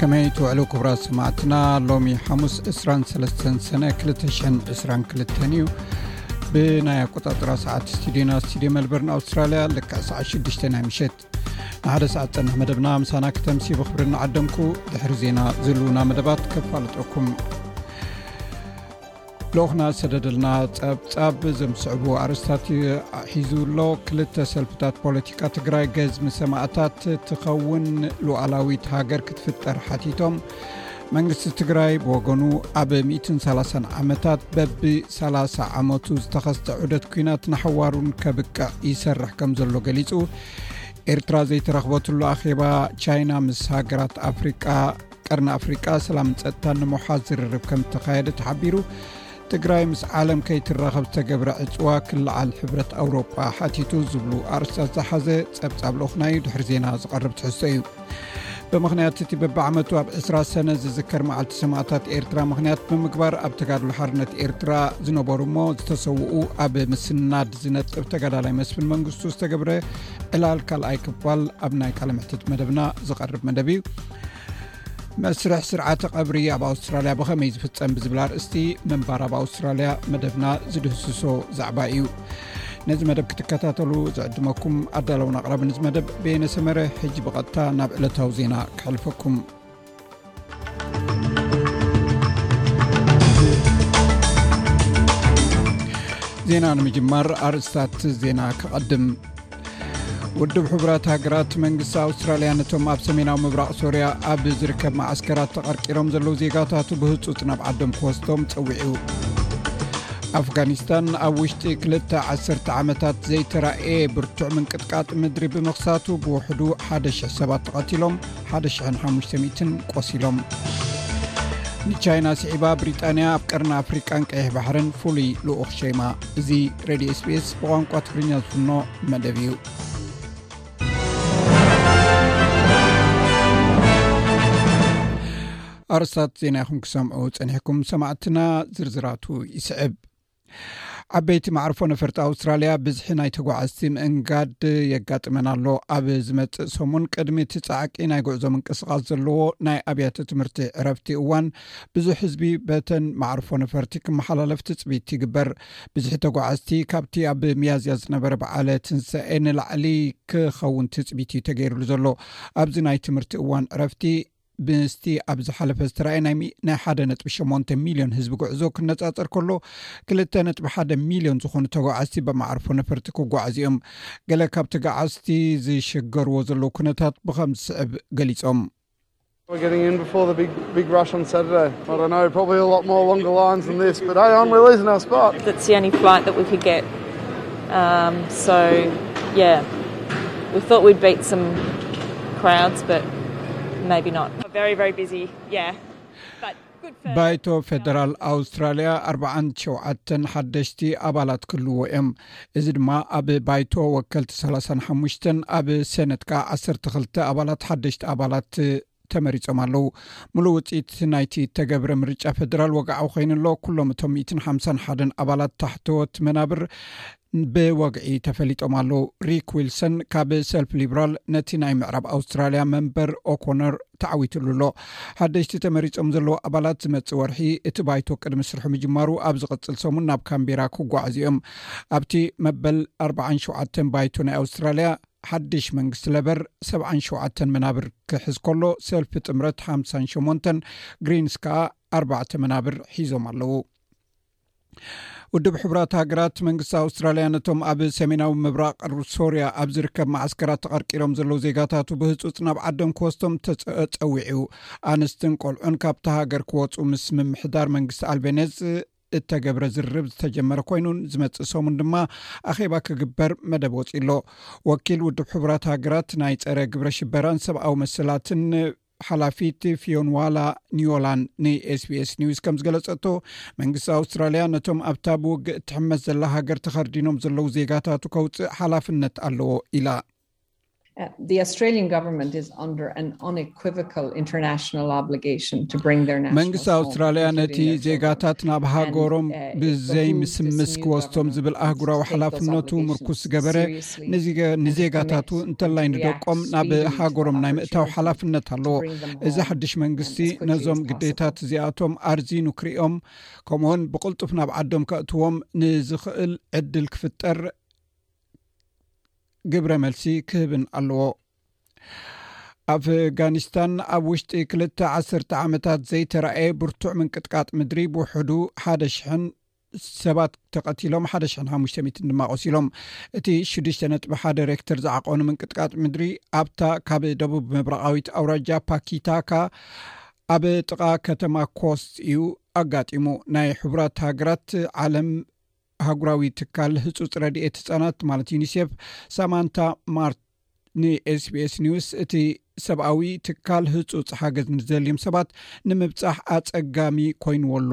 ከመይ ትውዕሉ ክቡራት ሰማዕትና ሎሚ ሓሙስ 23 ሰነ 222 እዩ ብናይ ኣቆጣጠራ ሰዓት ስቱድዮና ስቱድዮ መልበርን ኣውስትራልያ ልክዕ ሰዓት 6ዱሽ ናይ ምሸት ንሓደ ሰዓት ፀንሕ መደብና ምሳና ክተምሲ ብክብሪ ናዓደምኩ ድሕሪ ዜና ዝህልውና መደባት ከፋልጠኩም ልኡኽና ዝሰደደልና ጸብጻብ ዘምስዕቡ ኣርስታት ሒዙ ኣሎ ክልተ ሰልፍታት ፖለቲካ ትግራይ ገዝሚ ሰማእታት ትኸውን ሉዓላዊት ሃገር ክትፍጠር ሓቲቶም መንግስቲ ትግራይ ብወገኑ ኣብ 130 ዓመታት በቢ 30 ዓመቱ ዝተኸስተ ዑደት ኩናት ንሓዋሩን ከብቅዕ ይሰርሕ ከም ዘሎ ገሊጹ ኤርትራ ዘይተረኽበትሉ ኣኼባ ቻይና ምስ ሃገራት ኣፍሪቃ ቀርኒ ኣፍሪቃ ሰላምን ፀጥታን ንምውሓት ዝርርብ ከም ዝተካየደ ተሓቢሩ ትግራይ ምስ ዓለም ከይትራኸብ ዝተገብረ ዕፅዋ ክልዓል ሕብረት ኣውሮጳ ሓቲቱ ዝብሉ ኣርስታት ዝሓዘ ፀብፃብ ልኡክና እዩ ድሕሪ ዜና ዝቐርብ ትሕዝቶ እዩ ብምኽንያት እቲ በብዓመቱ ኣብ 2ስራ ሰነ ዝዝከር መዓልቲ ሰማእታት ኤርትራ ምኽንያት ብምግባር ኣብ ተጋድሎ ሓርነት ኤርትራ ዝነበሩ እሞ ዝተሰውኡ ኣብ ምስናድ ዝነጥብ ተጋዳላይ መስፍን መንግስቱ ዝተገብረ ዕላል ካልኣይ ክፋል ኣብ ናይ ቃለምሕትት መደብና ዝቐርብ መደብ እዩ መስርሕ ስርዓተ ቐብሪ ኣብ ኣውስትራልያ ብኸመይ ዝፍፀም ብዝብላ ርእስቲ ምንባር ኣብ ኣውስትራልያ መደብና ዝድህስሶ ዛዕባ እዩ ነዚ መደብ ክትከታተሉ ዝዕድመኩም ኣዳለውን ኣቕራቢ ንዚ መደብ ቤየነሰመረ ሕጂ ብቐጥታ ናብ ዕለታዊ ዜና ክሕልፈኩም ዜና ንምጅማር ኣርእስታት ዜና ክቐድም ውድብ ሕቡራት ሃገራት መንግስቲ ኣውስትራልያ ነቶም ኣብ ሰሜናዊ ምብራቕ ሶርያ ኣብ ዝርከብ መዓስከራት ተቐርቂሮም ዘለዉ ዜጋታቱ ብህፁፅ ናብ ዓዶም ክወስቶም ፀዊዑ ኣፍጋኒስታን ኣብ ውሽጢ ክልተ ዓሰርተ ዓመታት ዘይተራእየ ብርቱዕ ምንቅጥቃጥ ምድሪ ብምኽሳቱ ብውሕዱ ሓደ ሽሕ ሰባት ተቐቲሎም 1ሽ500 ቆሲሎም ንቻይና ስዒባ ብሪጣንያ ኣብ ቀርኒ ኣፍሪቃን ቀይሕ ባሕርን ፍሉይ ልኡኽ ሸማ እዚ ሬድዮ ስፔስ ብቋንቋ ትግርኛ ዝፍኖ መደብ እዩ ኣርስታት ዜና ይኹም ክሰምዑ ጸኒሕኩም ሰማዕትና ዝርዝራቱ ይስዕብ ዓበይቲ ማዕርፎ ነፈርቲ ኣውስትራልያ ብዝሒ ናይ ተጓዓዝቲ ምእንጋድ የጋጥመን ኣሎ ኣብ ዝመፅእ ሰሙን ቅድሚ እቲ ፃዕቂ ናይ ጉዕዞ ምንቅስቃስ ዘለዎ ናይ ኣብያተ ትምህርቲ ዕረፍቲ እዋን ብዙሕ ህዝቢ በተን ማዕርፎ ነፈርቲ ክመሓላለፍ ትፅቢት ይግበር ብዝሒ ተጓዓዝቲ ካብቲ ኣብ ምያዝያ ዝነበረ በዓለ ትንሰኤ ንላዕሊ ክኸውን ትፅቢት እዩ ተገይሩሉ ዘሎ ኣብዚ ናይ ትምህርቲ እዋን ዕረፍቲ ምስቲ ኣብ ዝሓለፈ ዝተረኣየ ናይ ሓደ ነጥቢ ሸሞንተ ሚልዮን ህዝቢ ጉዕዞ ክነፃፀር ከሎ ክልተ ነጥቢ ሓደ ሚልዮን ዝኾኑ ተጓዓዝቲ ብማዕርፎ ነፈርቲ ክጓዓዙ እዮም ገለ ካብ ተጋዓዝቲ ዝሸገርዎ ዘለዉ ኩነታት ብከም ዝስዕብ ገሊፆም ባይቶ ፌደራል ኣውስትራልያ ኣርባዓን ሸውዓተን ሓደሽቲ ኣባላት ክህልዎ እዮም እዚ ድማ ኣብ ባይቶ ወከልቲ ሰላሳን ሓሙሽተን ኣብ ሴነት ከ ዓሰርተ ክልተ ኣባላት ሓደሽቲ ኣባላት ተመሪፆም ኣለው ሙሉ ውፅኢት ናይቲ እተገብረ ምርጫ ፌደራል ወግዓዊ ኮይኑ ኣሎ ኩሎም እቶም ሚትን ሓምሳን ሓደን ኣባላት ታሕተወት መናብር ብወግዒ ተፈሊጦም ኣለው ሪክ ዊልሰን ካብ ሰልፍ ሊብራል ነቲ ናይ ምዕራብ ኣውስትራልያ መንበር ኦኮነር ተዓዊትሉ ኣሎ ሓደሽቲ ተመሪፆም ዘለዎ ኣባላት ዝመፅእ ወርሒ እቲ ባይቶ ቅድሚ ስርሑ ምጅማሩ ኣብ ዝቕፅል ሰሙን ናብ ካምቢራ ክጓዓዙ እዮም ኣብቲ መበል 47 ባይቶ ናይ ኣውስትራልያ ሓድሽ መንግስቲ ለበር 77 መናብር ክሕዝ ከሎ ሰልፊ ጥምረት 58 ግሪንስ ከዓ ኣርባዕተ መናብር ሒዞም ኣለው ውድብ ሕቡራት ሃገራት መንግስቲ ኣውስትራልያ ነቶም ኣብ ሰሜናዊ ምብራቅ ሶርያ ኣብ ዝርከብ ማዓስከራት ተቐርቂሮም ዘለዉ ዜጋታቱ ብህፁፅ ናብ ዓዶም ክወስቶም ፀዊዑ ኣንስትን ቆልዑን ካብቲ ሃገር ክወፁ ምስ ምምሕዳር መንግስቲ ኣልቤነዝ እተገብረ ዝርርብ ዝተጀመረ ኮይኑን ዝመፅእ ሰሙን ድማ ኣኼባ ክግበር መደብ ወፂ ኣሎ ወኪል ውድብ ሕቡራት ሃገራት ናይ ፀረ ግብረ ሽበራን ሰብኣዊ መሰላትን ሓላፊት ፊዮንዋላ ኒዮላን ንስቢስ ኒውስ ከም ዝገለፀቶ መንግስቲ ኣውስትራልያ ነቶም ኣብታ ብውግእ እትሕመስ ዘላ ሃገር ተኸርዲኖም ዘለዉ ዜጋታቱ ከውፅእ ሓላፍነት ኣለዎ ኢላ Uh, the Australian government is under an unequivocal international obligation to bring their nationals መንግስቲ ኣውስትራልያ ነቲ ዜጋታት ናብ ሃገሮም uh, ብዘይምስምስ ክወስቶም ዝብል ኣህጉራዊ ሓላፍነቱ ምርኩስ ዝገበረ ንዜጋታቱ እንተላይ ንደቆም ናብ ሃገሮም ናይ ምእታው ሓላፍነት ኣለዎ እዚ ሓድሽ መንግስቲ ነዞም ግዴታት እዚኣቶም ኣርዚኑ ክርኦም ከምኡውን ብቅልጡፍ ናብ ዓዶም ከእትዎም ንዝኽእል ዕድል ክፍጠር ግብረ መልሲ ክህብን ኣለዎ ኣፍጋኒስታን ኣብ ውሽጢ ክልተ ዓሰርተ ዓመታት ዘይተረኣየ ብርቱዕ ምንቅጥቃጥ ምድሪ ብውሕዱ ሓደ ሽሕን ሰባት ተቐቲሎም ሓደ ሽሕን ሓሙሽተ ሚትን ድማ ቆሲሎም እቲ ሽዱሽተ ነጥቢ ሓደ ሬክተር ዝዓቆኑ ምንቅጥቃጥ ምድሪ ኣብታ ካብ ደቡብ ምብራቃዊት ኣውራጃ ፓኪታካ ኣብ ጥቓ ከተማ ኮስት እዩ ኣጋጢሙ ናይ ሕቡራት ሃገራት ዓለም ሃጉራዊ ትካል ህፁፅ ረድኤት ህፃናት ማለት ዩኒሴፍ ሳማንታ ማርት ንኤስቢስ ኒውስ እቲ ሰብኣዊ ትካል ህፁፅ ሓገዝ ንዘልዩም ሰባት ንምብፃሕ ኣፀጋሚ ኮይንዎ ኣሎ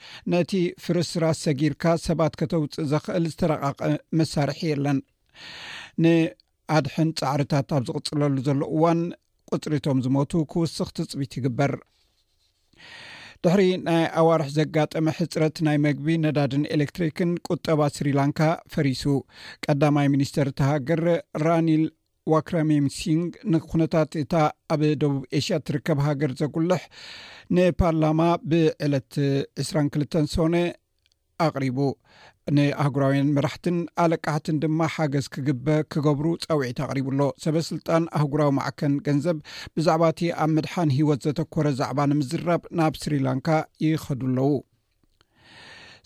ነቲ ፍርስራስ ሰጊርካ ሰባት ከተውፅእ ዘኽእል ዝተረቃቀ መሳርሒ የለን። ንኣድሕን ፃዕርታት ኣብ ዝቕፅለሉ ዘሎ እዋን ቁፅሪቶም ዝሞቱ ክውስኽ ትፅቢት ይግበር። ድሕሪ ናይ ኣዋርሕ ዘጋጠመ ሕፅረት ናይ መግቢ ነዳድን ኤሌክትሪክን ቁጠባ ስሪላንካ ፈሪሱ ቀዳማይ ሚኒስተር እተሃገር ራኒል ዋክራሜም ሲንግ ንኩነታት እታ ኣብ ደቡብ ኤሽያ እትርከብ ሃገር ዘጉልሕ ንፓርላማ ብዕለት 22 ሶነ ኣቕሪቡ ንኣህጉራውያን መራሕትን ኣለቃሕትን ድማ ሓገዝ ክግበ ክገብሩ ፃውዒት ኣቕሪቡ ኣሎ ሰበስልጣን ኣህጉራዊ ማዕከን ገንዘብ ብዛዕባ እቲ ኣብ ምድሓን ሂወት ዘተኮረ ዛዕባ ንምዝራብ ናብ ስሪላንካ ይኸዱ ኣለው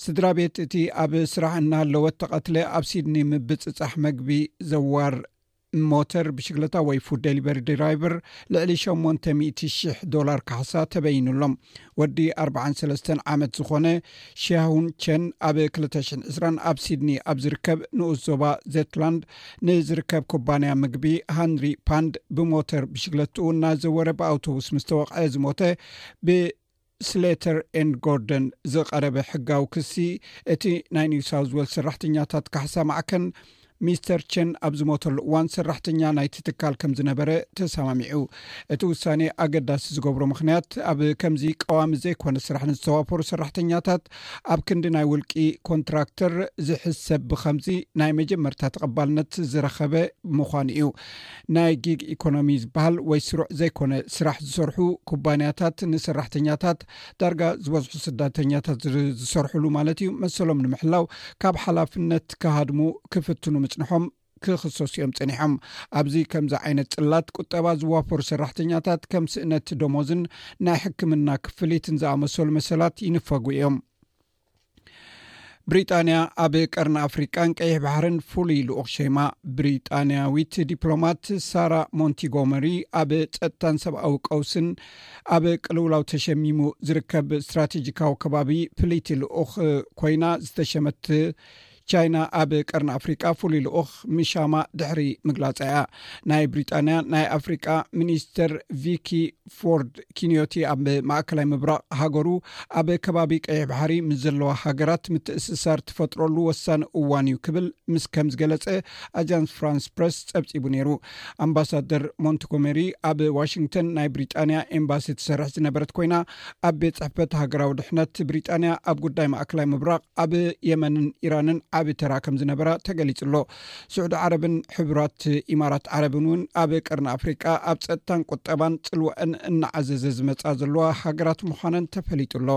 ስድራ ቤት እቲ ኣብ ስራሕ እናሃለወት ተቐትለ ኣብ ሲድኒ ምብፅፃሕ መግቢ ዘዋር ሞተር ብሽግለታ ወይ ፉድ ደሊቨሪ ድራይቨር ልዕሊ 80000 ዶላር ካሕሳ ተበይኑሎም ወዲ 43 ዓመት ዝኾነ ሸያሁን ቸን ኣብ 220 ኣብ ሲድኒ ኣብ ዝርከብ ንኡስ ዞባ ዘትላንድ ንዝርከብ ኩባንያ ምግቢ ሃንሪ ፓንድ ብሞተር ብሽግለትኡ እናዘወረ ብኣውቶቡስ ምስተወቕዐ ዝሞተ ብ ስሌተር ኤንድ ጎርደን ዝቐረበ ሕጋዊ ክሲ እቲ ናይ ኒው ሳውዝ ዌልስ ሰራሕተኛታት ካሕሳ ማዕከን ሚስተር ቸን ኣብ ዝሞተሉ እዋን ሰራሕተኛ ናይቲ ትካል ከም ዝነበረ ተሰማሚዑ እቲ ውሳኔ ኣገዳሲ ዝገብሮ ምክንያት ኣብ ከምዚ ቀዋሚ ዘይኮነ ስራሕ ንዝተዋፈሩ ሰራሕተኛታት ኣብ ክንዲ ናይ ውልቂ ኮንትራክተር ዝሕሰብ ብከምዚ ናይ መጀመርታ ተቐባልነት ዝረኸበ ምዃኑ እዩ ናይ ጊግ ኢኮኖሚ ዝበሃል ወይ ስሩዕ ዘይኮነ ስራሕ ዝሰርሑ ኩባንያታት ንሰራሕተኛታት ዳርጋ ዝበዝሑ ስዳተኛታት ዝሰርሕሉ ማለት እዩ መሰሎም ንምሕላው ካብ ሓላፍነት ክሃድሙ ክፍትኑ ምፅንሖም ክኽሰሱ እዮም ፀኒሖም ኣብዚ ከምዚ ዓይነት ፅላት ቁጠባ ዝዋፈሩ ሰራሕተኛታት ከም ስእነት ደሞዝን ናይ ሕክምና ክፍሊትን ዝኣመሰሉ መሰላት ይንፈጉ እዮም ብሪጣንያ ኣብ ቀርኒ ኣፍሪቃን ቀይሕ ባሕርን ፍሉይ ልኡኽ ሸማ ብሪጣንያዊት ዲፕሎማት ሳራ ሞንቲጎመሪ ኣብ ጸጥታን ሰብኣዊ ቀውስን ኣብ ቅልውላው ተሸሚሙ ዝርከብ ስትራቴጂካዊ ከባቢ ፍልይቲ ልኡኽ ኮይና ዝተሸመት ቻይና ኣብ ቀርኒ ኣፍሪቃ ፍሉይ ልኡኽ ምሻማ ድሕሪ ምግላፃ እያ ናይ ብሪጣንያ ናይ ኣፍሪቃ ሚኒስትር ቪኪ ፎርድ ኪንዮቲ ኣብ ማእከላይ ምብራቕ ሃገሩ ኣብ ከባቢ ቀይሕ ባሕሪ ምስ ዘለዋ ሃገራት ምትእስሳር ትፈጥረሉ ወሳኒ እዋን እዩ ክብል ምስ ከም ዝገለፀ ኣጃንስ ፍራንስ ፕረስ ፀብፂቡ ነይሩ ኣምባሳደር ሞንትጎሜሪ ኣብ ዋሽንግተን ናይ ብሪጣንያ ኤምባሲ ትሰርሕ ዝነበረት ኮይና ኣብ ቤት ጽሕፈት ሃገራዊ ድሕነት ብሪጣንያ ኣብ ጉዳይ ማእከላይ ምብራቕ ኣብ የመንን ኢራንን ዓብ ተራ ከም ዝነበራ ተገሊጹ ኣሎ ስዑዲ ዓረብን ሕቡራት ኢማራት ዓረብን እውን ኣብ ቀርኒ ኣፍሪቃ ኣብ ጸጥታን ቁጠባን ጽልወአን እናዓዘዘ ዝመጽኣ ዘለዋ ሃገራት ምዃነን ተፈሊጡ ኣሎ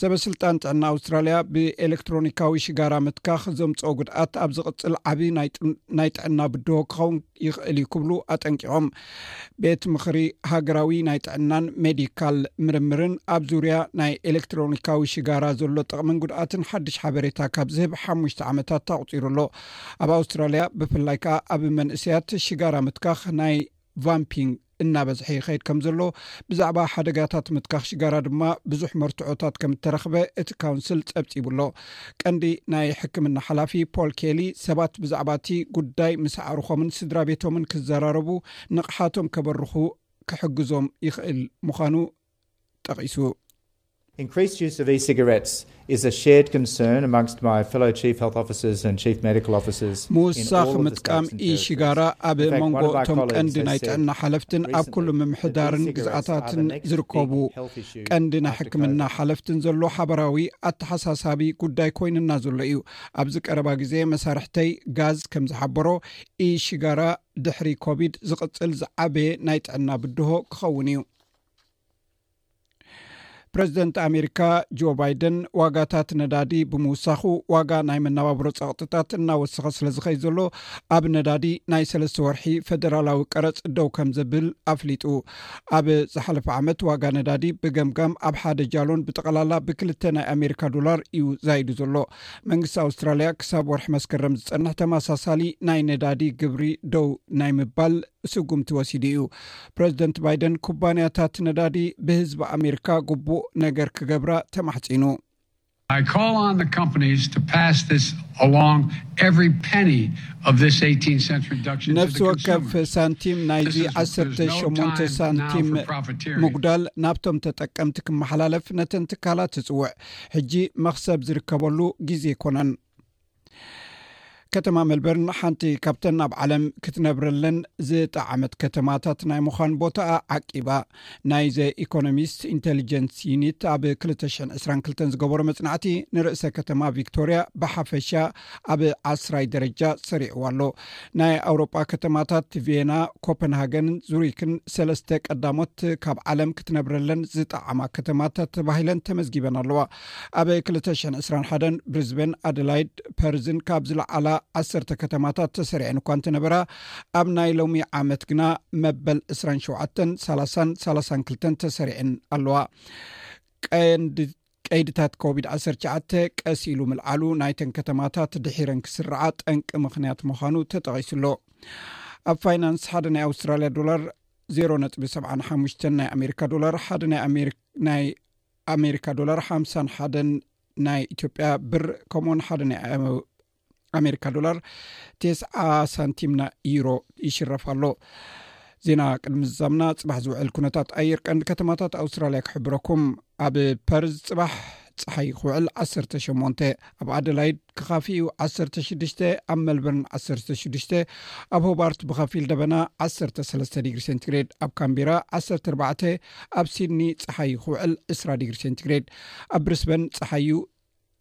ሰበስልጣን ጥዕና ኣውስትራልያ ብኤሌክትሮኒካዊ ሽጋራ ምትካኽ ዘምፅኦ ጉድኣት ኣብ ዝቕፅል ዓብዪ ናይ ጥዕና ብድሆ ክኸውን ይኽእል እዩ ክብሉ ኣጠንቂቖም ቤት ምኽሪ ሃገራዊ ናይ ጥዕናን ሜዲካል ምርምርን ኣብ ዙርያ ናይ ኤሌክትሮኒካዊ ሽጋራ ዘሎ ጥቕምን ጉድኣትን ሓድሽ ሓበሬታ ካብ ዝህብ ሓሙሽተ ዓመታት ተቁፂሩ ኣሎ ኣብ ኣውስትራልያ ብፍላይ ከዓ ኣብ መንእስያት ሽጋራ ምትካኽ ናይ ቫምፒንግ እናበዝሐ ይኸይድ ከም ዘሎ ብዛዕባ ሓደጋታት ምትካኽ ሽጋራ ድማ ብዙሕ መርትዖታት ከም እተረኽበ እቲ ካውንስል ጸብጺቡ ኣሎ ቀንዲ ናይ ሕክምና ሓላፊ ፖል ኬሊ ሰባት ብዛዕባ እቲ ጉዳይ ምስ ኣዕርኾምን ስድራ ቤቶምን ክዘራረቡ ንቕሓቶም ከበርኹ ክሕግዞም ይኽእል ምዃኑ ጠቒሱ። ምውሳኽ ምጥቃም ኢ-ሽጋራ ኣብ መንጎ እቶም ቀንዲ ናይ ጥዕና ሓለፍትን ኣብ ኩሉ ምምሕዳርን ግዝኣታትን ዝርከቡ ቀንዲ ናይ ሕክምና ሓለፍትን ዘሎ ሓበራዊ ኣተሓሳሳቢ ጉዳይ ኮይኑና ዘሎ እዩ። ኣብዚ ቀረባ ግዜ መሳርሕተይ ጋዝ ከም ዝሓበሮ ኢ-ሽጋራ ድሕሪ ኮቪድ ዝቕጽል ዝዓበየ ናይ ጥዕና ብድሆ ክኸውን እዩ። ፕረዚደንት ኣሜሪካ ጆ ባይደን ዋጋታት ነዳዲ ብምውሳኹ ዋጋ ናይ መነባብሮ ፀቕጥታት እናወሰኸ ስለ ዝኸይ ዘሎ ኣብ ነዳዲ ናይ ሰለስተ ወርሒ ፈደራላዊ ቀረፅ ደው ከም ዘብል ኣፍሊጡ ኣብ ዝሓለፈ ዓመት ዋጋ ነዳዲ ብገምጋም ኣብ ሓደ ጃሎን ብጠቐላላ ብክልተ ናይ ኣሜሪካ ዶላር እዩ ዛይዱ ዘሎ መንግስቲ ኣውስትራልያ ክሳብ ወርሒ መስከረም ዝፀንሕ ተመሳሳሊ ናይ ነዳዲ ግብሪ ደው ናይ ምባል ስጉምቲ ወሲዱ እዩ ፕረዚደንት ባይደን ኩባንያታት ነዳዲ ብህዝቢ ኣሜሪካ ግቡእ ነገር ክገብራ ተማሕጺኑ። ነፍሲ ወከፍ ሳንቲም ናይዚ ዓሰርተ ሸሞንተ ሳንቲም ምጉዳል ናብቶም ተጠቀምቲ ክመሓላለፍ ነተን ትካላት ትፅውዕ ሕጂ መክሰብ ዝርከበሉ ግዜ ኣይኮነን። ከተማ መልበርን ሓንቲ ካብተን ኣብ ዓለም ክትነብረለን ዝጠዓመት ከተማታት ናይ ምዃን ቦታኣ ዓቂባ ናይ ዘ ኢኮኖሚስት ኢንቴሊጀንስ ዩኒት ኣብ 222 ዝገበሮ መፅናዕቲ ንርእሰ ከተማ ቪክቶርያ ብሓፈሻ ኣብ ዓስራይ ደረጃ ሰሪዕዋ ኣሎ ናይ ኣውሮጳ ከተማታት ቬና ኮፐንሃገንን ዙሪክን ሰለስተ ቀዳሞት ካብ ዓለም ክትነብረለን ዝጠዓማ ከተማታት ተባሂለን ተመዝጊበን ኣለዋ ኣብ ክልተ ሽሕን ዕስራን ሓደን ብሪዝቤን ኣደላይድ ፐርዝን ካብ ዝለዓላ ዓሰርተ ከተማታት ተሰሪዐን እኳ እንተነበራ ኣብ ናይ ሎሚ ዓመት ግና መበል ዕስራን ሸውዓተን ሳላሳን ሳላሳን ክልተን ተሰሪዐን ኣለዋ ቀንዲ ቀይድታት ኮቪድ ዓሰርተ ሸዓተ ቀሲ ኢሉ ምልዓሉ ናይተን ከተማታት ድሒረን ክስርዓ ጠንቂ ምክንያት ምዃኑ ተጠቂሱ ኣሎ ኣብ ፋይናንስ ሓደ ናይ ኣውስትራልያ ዶላር ዜሮ ነጥቢ ሰብዓ ሓሙሽተ ናይ ኣሜሪካ ዶላር ሓደ ናይ ኣሜሪ ናይ ኣሜሪካ ዶላር ሓምሳን ሓደን ናይ ኢትዮጵያ ብር ከምኡውን ሓደ ናይ ኣሜሪካ ዶላር ቴስዓ ሳንቲም ናይ ዩሮ ይሽረፍ ኣሎ ዜና ቅድሚ ዝዛምና ፅባሕ ዝውዕል ኩነታት ኣየር ቀንዲ ከተማታት ኣውስትራልያ ክሕብረኩም ኣብ ፐርዝ ፅባሕ ፀሓይ ክውዕል 1ሰ8 ኣብ ኣደላይድ ክካፊ እዩ ዓሰርተ ሽዱሽተ ኣብ መልበርን ዓሰርተ ሽዱሽተ ኣብ ሆባርት ብከፊል ደበና ዓሰርተ ሰለስተ ዲግሪ ሴንቲግሬድ ኣብ ካምቢራ ዓሰርተ ኣርባዕተ ኣብ ሲድኒ ፀሓይ ክውዕል ዕስራ ዲግሪ ሴንቲግሬድ ኣብ ብሪስበን ፀሓይ እዩ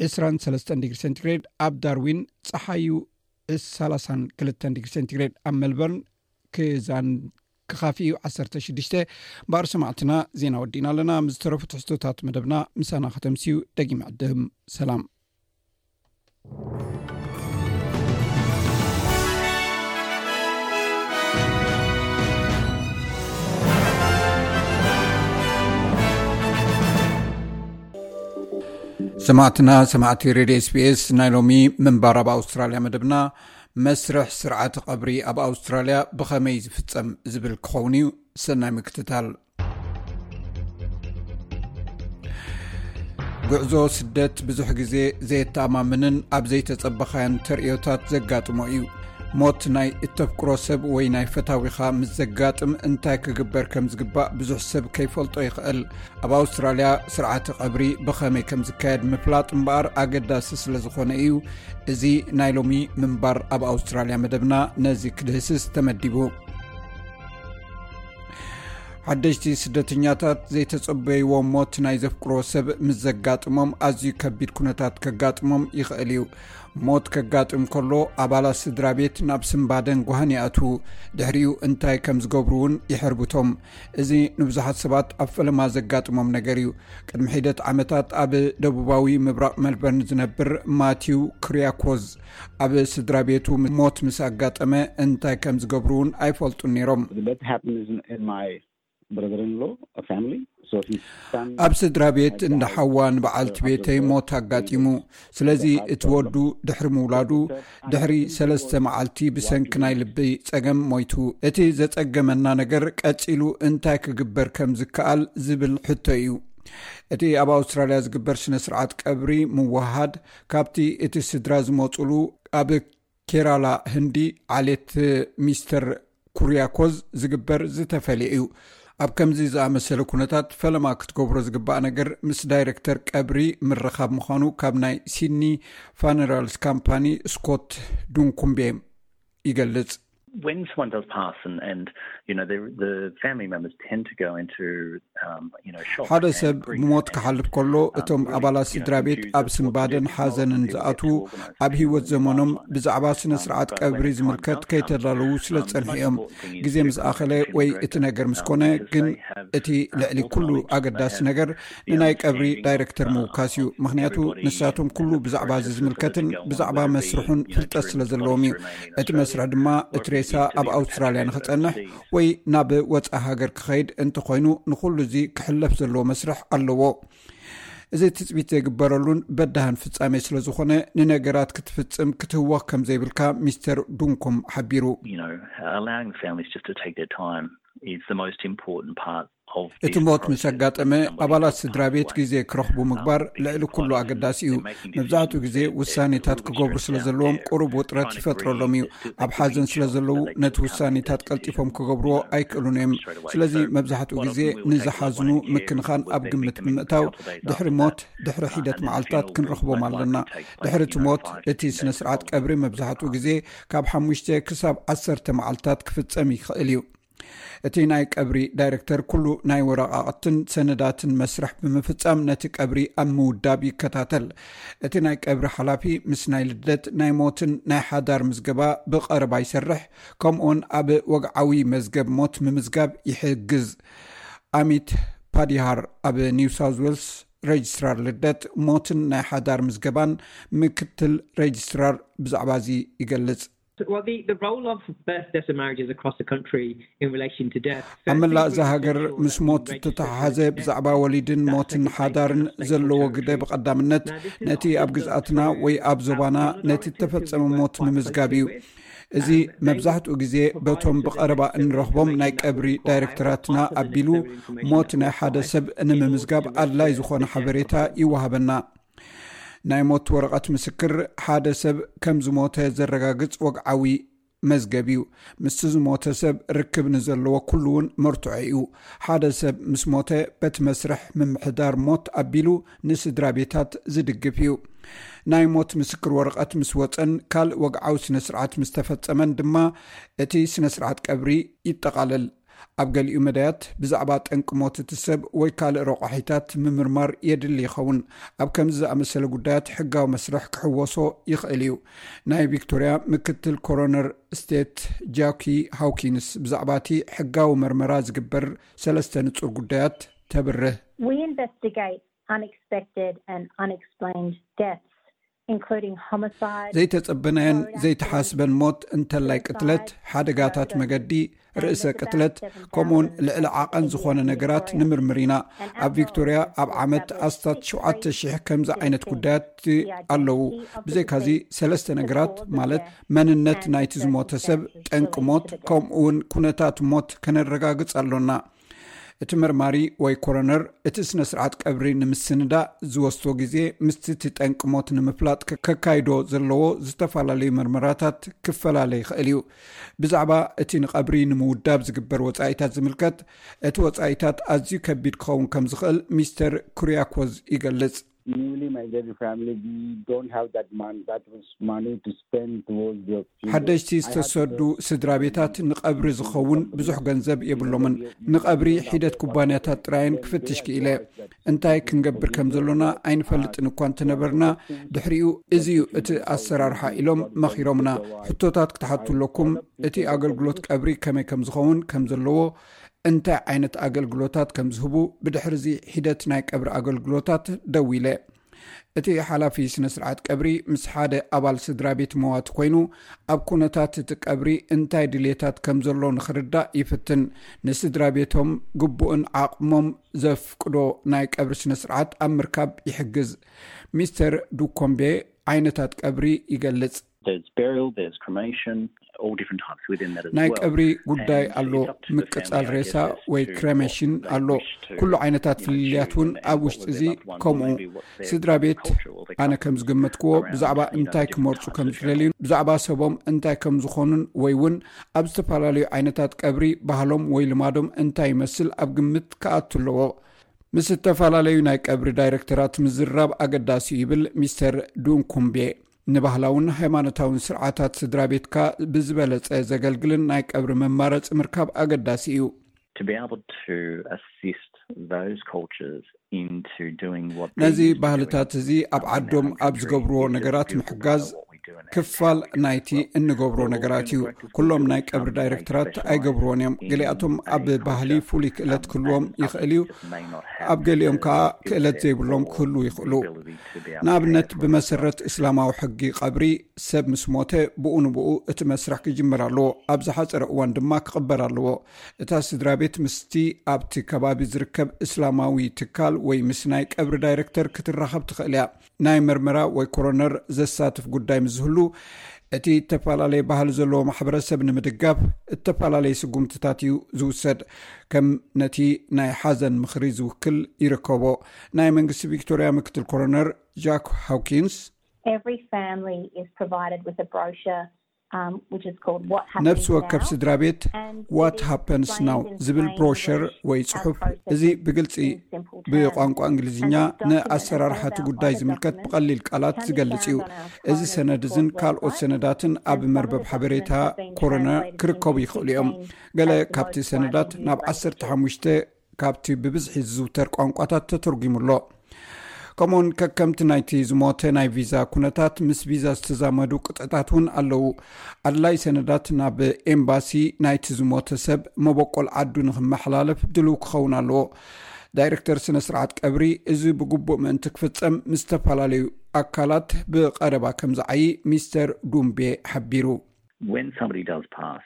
ዕስራን ሰለስተን ዲግሪ ሴንቲግሬድ ኣብ ዳርዊን ፀሓይ እዩ ዕሳላሳን ክልተን ዲግሪ ሴንቲግሬድ ኣብ መልበርን ክዛን ክካፍ እዩ ዓሰርተ ሽዱሽተ ባር ሰማዕትና ዜና ወዲእና ኣለና ምስ ዝተረፉ ትሕዝቶታት መደብና ምሳና ከተምስዩ ደጊ ምዕድም ሰላም ሰማዕትና ሰማዕቲ ሬድዮ ስፔስ ናይ ሎሚ ምንባር ኣብ ኣውስትራልያ መደብና መስርሕ ስርዓተ ቐብሪ ኣብ ኣውስትራልያ ብኸመይ ዝፍፀም ዝብል ክኸውን እዩ ሰናይ ምክትታል ጉዕዞ ስደት ብዙሕ ግዜ ዘየተኣማምንን ኣብ ዘይተጸበኻዮን ተርእዮታት ዘጋጥሞ እዩ ሞት ናይ እተፍቅሮ ሰብ ወይ ናይ ፈታዊኻ ምስ ዘጋጥም እንታይ ክግበር ከም ዝግባእ ብዙሕ ሰብ ከይፈልጦ ይኽእል ኣብ ኣውስትራልያ ስርዓተ ቐብሪ ብኸመይ ከም ዝካየድ ምፍላጥ እምበኣር ኣገዳሲ ስለ ዝኾነ እዩ እዚ ናይ ሎሚ ምንባር ኣብ ኣውስትራልያ መደብና ነዚ ክድህስስ ተመዲቡ ሓደሽቲ ስደተኛታት ዘይተፀበይዎ ሞት ናይ ዘፍቅሮ ሰብ ምስ ዘጋጥሞም ኣዝዩ ከቢድ ኩነታት ከጋጥሞም ይኽእል እዩ ሞት ከጋጥም ከሎ ኣባላት ስድራ ቤት ናብ ስምባደን ጓሃን ይኣትዉ ድሕሪኡ እንታይ ከም ዝገብሩ እውን ይሕርብቶም እዚ ንብዙሓት ሰባት ኣብ ፈለማ ዘጋጥሞም ነገር እዩ ቅድሚ ሒደት ዓመታት ኣብ ደቡባዊ ምብራቕ መልበርን ዝነብር ማቲው ክርያኮዝ ኣብ ስድራ ቤቱ ሞት ምስ ኣጋጠመ እንታይ ከም ዝገብሩ እውን ኣይፈልጡን ነይሮም ኣብ ስድራ ቤት እንዳ ሓዋ ንበዓልቲ ቤተይ ሞት ኣጋጢሙ ስለዚ እቲ ወዱ ድሕሪ ምውላዱ ድሕሪ ሰለስተ መዓልቲ ብሰንኪ ናይ ልቢ ፀገም ሞይቱ እቲ ዘፀገመና ነገር ቀፂሉ እንታይ ክግበር ከም ዝከኣል ዝብል ሕቶ እዩ እቲ ኣብ ኣውስትራልያ ዝግበር ስነ ስርዓት ቀብሪ ምወሃድ ካብቲ እቲ ስድራ ዝመፁሉ ኣብ ኬራላ ህንዲ ዓሌት ሚስተር ኩርያኮዝ ዝግበር ዝተፈለየ እዩ ኣብ ከምዚ ዝኣመሰለ ኩነታት ፈለማ ክትገብሮ ዝግባእ ነገር ምስ ዳይረክተር ቀብሪ ምርኻብ ምዃኑ ካብ ናይ ሲድኒ ፋነራልስ ካምፓኒ ስኮት ዱንኩምቤ ይገልጽ ሓደ ሰብ ብሞት ክሓልፍ ከሎ um, እቶም ኣባላት ስድራ ቤት ኣብ ስምባደን ሓዘንን ዝኣትዉ ኣብ ሂወት ዘመኖም ብዛዕባ um, ስነ ስርዓት ቀብሪ ዝምልከት ከይተዳለዉ um, ስለ ዝፀንሐ እዮም ግዜ ምስ ኣኸለ ወይ እቲ ነገር ምስ ኮነ ግን እቲ ልዕሊ ኩሉ ኣገዳሲ ነገር ንናይ ቀብሪ ዳይረክተር ምውካስ እዩ ምክንያቱ ንሳቶም ኩሉ ብዛዕባ እዚ ዝምልከትን ብዛዕባ መስርሑን ፍልጠት ስለ ዘለዎም እዩ እቲ መስርሒ ድማ እቲ ሬሳ ኣብ ኣውስትራልያ ንክፀንሕ ወይ ናብ ወፃኢ ሃገር ክኸይድ እንተኾይኑ ንኹሉ እዚ ክሕለፍ ዘለዎ መስርሕ ኣለዎ። እዚ ትፅቢት ዘይግበረሉን በዳህን ፍፃሜ ስለዝኾነ ንነገራት ክትፍፅም ክትህወኽ ከምዘይብልካ ሚስተር ዱንኩም ሓቢሩ። እቲ ሞት ምስ ኣጋጠመ ኣባላት ስድራ ቤት ግዜ ክረኽቡ ምግባር ልዕሊ ኩሉ ኣገዳሲ እዩ። መብዛሕትኡ ግዜ ውሳኔታት ክገብሩ ስለ ዘለዎም ቁሩብ ውጥረት ይፈጥረሎም እዩ። ኣብ ሓዘን ስለ ዘለዉ ነቲ ውሳኔታት ቀልጢፎም ክገብርዎ ኣይክእሉን እዮም። ስለዚ መብዛሕትኡ ግዜ ንዝሓዝኑ ምክንኻን ኣብ ግምት ብምእታው ድሕሪ ሞት ድሕሪ ሒደት መዓልታት ክንረኽቦም ኣለና። ድሕሪ እቲ ሞት እቲ ስነ-ስርዓት ቀብሪ መብዛሕትኡ ግዜ ካብ ሓሙሽተ ክሳብ ዓሰርተ መዓልታት ክፍጸም ይኽእል እዩ። እቲ ናይ ቀብሪ ዳይረክተር ኩሉ ናይ ወረቓቕትን ሰነዳትን መስርሕ ብምፍፃም ነቲ ቀብሪ ኣብ ምውዳብ ይከታተል እቲ ናይ ቀብሪ ሓላፊ ምስ ናይ ልደት ናይ ሞትን ናይ ሓዳር ምዝገባ ብቐረባ ይሰርሕ ከምኡውን ኣብ ወግዓዊ መዝገብ ሞት ምምዝጋብ ይሕግዝ ኣሚት ፓዲሃር ኣብ ኒው ሳውት ዌልስ ሬጅስትራር ልደት ሞትን ናይ ሓዳር ምዝገባን ምክትል ሬጅስትራር ብዛዕባ እዚ ይገልፅ ኣብ መላእ እዛ ሃገር ምስ ሞት ዝተተሓሓዘ ብዛዕባ ወሊድን ሞትን ሓዳርን ዘለዎ ግደ ብቀዳምነት ነቲ ኣብ ግዝኣትና ወይ ኣብ ዞባና ነቲ እተፈፀመ ሞት ምምዝጋብ እዩ እዚ መብዛሕትኡ ግዜ በቶም ብቀረባ እንረኽቦም ናይ ቀብሪ ዳይረክተራትና ኣቢሉ ሞት ናይ ሓደ ሰብ ንምምዝጋብ ኣድላይ ዝኾነ ሓበሬታ ይወሃበና ናይ ሞት ወረቐት ምስክር ሓደ ሰብ ከም ዝሞተ ዘረጋግጽ ወግዓዊ መዝገብ እዩ። ምስቲ ዝሞተ ሰብ ርክብ ንዘለዎ ኩሉ እውን መርትዖ እዩ። ሓደ ሰብ ምስ ሞተ በቲ መስርሕ ምምሕዳር ሞት ኣቢሉ ንስድራ ቤታት ዝድግፍ እዩ። ናይ ሞት ምስክር ወረቐት ምስ ወጸን ካልእ ወግዓዊ ስነ ስርዓት ምስ ተፈጸመን ድማ እቲ ስነ ስርዓት ቀብሪ ይጠቓለል። ኣብ ገሊኡ መዳያት ብዛዕባ ጠንቂ ሞት እቲ ሰብ ወይ ካልእ ረቋሒታት ምምርማር የድሊ ይኸውን። ኣብ ከምዚ ዝኣመሰለ ጉዳያት ሕጋዊ መስርሕ ክሕወሶ ይኽእል እዩ። ናይ ቪክቶርያ ምክትል ኮሮነር ስቴት ጃኪ ሃውኪንስ ብዛዕባ እቲ ሕጋዊ መርመራ ዝግበር ሰለስተ ንጹር ጉዳያት ተብርህ። We investigate unexpected and unexplained deaths ዘይተጸበናዮን ዘይተሓስበን ሞት እንተላይ ቅትለት ሓደጋታት መገዲ ርእሰ ቅትለት ከምኡውን ልዕሊ ዓቐን ዝኾነ ነገራት ንምርምር ኢና ኣብ ቪክቶርያ ኣብ ዓመት ኣስታት 7,00 ከምዚ ዓይነት ጉዳያት ኣለዉ ብዘይካዚ ሰለስተ ነገራት ማለት መንነት ናይቲ ዝሞተ ሰብ ጠንቂ ሞት ከምኡውን ኩነታት ሞት ከነረጋግጽ ኣሎና እቲ መርማሪ ወይ ኮሮነር እቲ ስነ ስርዓት ቀብሪ ንምስንዳእ ዝወስቶ ግዜ ምስቲ እቲ ጠንቂ ሞት ንምፍላጥ ከካይዶ ዘለዎ ዝተፈላለዩ መርመራታት ክፈላለ ይኽእል እዩ ብዛዕባ እቲ ንቐብሪ ንምውዳብ ዝግበር ወፃኢታት ዝምልከት እቲ ወፃኢታት ኣዝዩ ከቢድ ክኸውን ከም ዝኽእል ሚስተር ኩርያኮዝ ይገልጽ Newly my baby family we don't have that man that was money to spend towards your funeral ሓደሽቲ ዝተሰዱ ስድራቤታት ንቀብሪ ዝኸውን ብዙሕ ገንዘብ የብሎምን ንቀብሪ ሒደት ኩባንያታት ጥራየን ክፍትሽ ክኢለ እንታይ ክንገብር ከም ዘሎና ኣይንፈልጥን እኳ እንተነበርና ድሕሪኡ እዚ እዩ እቲ ኣሰራርሓ ኢሎም መኺሮምና ሕቶታት ክትሓቱ ኣለኩም እቲ ኣገልግሎት ቀብሪ ከመይ ከም ዝኸውን ከም ዘለዎ እንታይ ዓይነት ኣገልግሎታት ከም ዝህቡ ብድሕሪዚ ሒደት ናይ ቀብሪ ኣገልግሎታት ደው ኢለ እቲ ሓላፊ ስነ ስርዓት ቀብሪ ምስ ሓደ ኣባል ስድራ ቤት መዋቲ ኮይኑ ኣብ ኩነታት እቲ ቀብሪ እንታይ ድሌታት ከም ዘሎ ንክርዳእ ይፍትን ንስድራ ቤቶም ግቡእን ዓቕሞም ዘፍቅዶ ናይ ቀብሪ ስነ ስርዓት ኣብ ምርካብ ይሕግዝ ሚስተር ዱኮምቤ ዓይነታት ቀብሪ ይገልጽ ናይ ቀብሪ ጉዳይ ኣሎ ምቅፃል ሬሳ ወይ ክረመሽን ኣሎ ኩሉ ዓይነታት ፍልልያት እውን ኣብ ውሽጢ እዚ ከምኡ ስድራ ቤት ኣነ ከም ዝገመትክዎ ብዛዕባ እንታይ ክመርፁ ከም ዝደልዩ ብዛዕባ ሰቦም እንታይ ከም ዝኾኑን ወይ እውን ኣብ ዝተፈላለዩ ዓይነታት ቀብሪ ባህሎም ወይ ልማዶም እንታይ ይመስል ኣብ ግምት ክኣቱ ኣለዎ ምስ ዝተፈላለዩ ናይ ቀብሪ ዳይረክተራት ምዝርራብ ኣገዳሲ ይብል ሚስተር ዱንኩምቤ ንባህላውን ሃይማኖታውን ስርዓታት ስድራ ቤትካ ብዝበለጸ ዘገልግልን ናይ ቀብሪ መማረጺ ምርካብ ኣገዳሲ እዩ። ነዚ ባህልታት እዚ ኣብ ዓዶም ኣብ ዝገብርዎ ነገራት ምሕጋዝ ክፋል ናይቲ እንገብሮ ነገራት እዩ። ኩሎም ናይ ቀብሪ ዳይረክተራት ኣይገብርዎን እዮም። ገሊኣቶም ኣብ ባህሊ ፍሉይ ክእለት ክህልዎም ይኽእል እዩ፣ ኣብ ገሊኦም ከኣ ክእለት ዘይብሎም ክህልዉ ይኽእሉ። ንኣብነት ብመሰረት እስላማዊ ሕጊ ቐብሪ ሰብ ምስ ሞተ ብኡ ንብኡ እቲ መስርሕ ክጅምር ኣለዎ ኣብ ዝሓፀረ እዋን ድማ ክቕበር ኣለዎ እታ ስድራ ቤት ምስቲ ኣብቲ ከባቢ ዝርከብ እስላማዊ ትካል ወይ ምስ ናይ ቀብሪ ዳይረክተር ክትራኸብ ትኽእል እያ ናይ መርመራ ወይ ኮሮነር ዘሳትፍ ጉዳይ ምስ ዝህሉ እቲ እተፈላለየ ባህሊ ዘለዎ ማሕበረሰብ ንምድጋፍ እተፈላለየ ስጉምትታት እዩ ዝውሰድ ከም ነቲ ናይ ሓዘን ምኽሪ ዝውክል ይርከቦ ናይ መንግስቲ ቪክቶርያ ምክትል ኮሮነር ጃክ ሃውኪንስ ነብሲ ወከፍ ስድራ ቤት ዋት ሃፐንስ ናው ዝብል ብሮሸር ወይ ፅሑፍ እዚ ብግልፂ ብቋንቋ እንግሊዝኛ ንኣሰራርሓቲ ጉዳይ ዝምልከት ብቀሊል ቃላት ዝገልፅ እዩ እዚ ሰነድ እዝን ካልኦት ሰነዳትን ኣብ መርበብ ሓበሬታ ኮሮና ክርከቡ ይኽእሉ እዮም ገለ ካብቲ ሰነዳት ናብ ዓሰርተ ሓሙሽተ ካብቲ ብብዝሒ ዝዝውተር ቋንቋታት ተተርጒሙ ኣሎ። ከምኡውን ከከምቲ ናይቲ ዝሞተ ናይ ቪዛ ኩነታት ምስ ቪዛ ዝተዛመዱ ቅጥዕታት እውን ኣለዉ። ኣድላይ ሰነዳት ናብ ኤምባሲ ናይቲ ዝሞተ ሰብ መበቆል ዓዱ ንክመሓላለፍ ድልው ክኸውን ኣለዎ። ዳይረክተር ስነ ስርዓት ቀብሪ እዚ ብግቡእ ምእንቲ ክፍፀም ምስ ዝተፈላለዩ ኣካላት ብቀረባ ከም ዝዓይ ሚስተር ዱምቤ ሓቢሩ። When somebody does pass,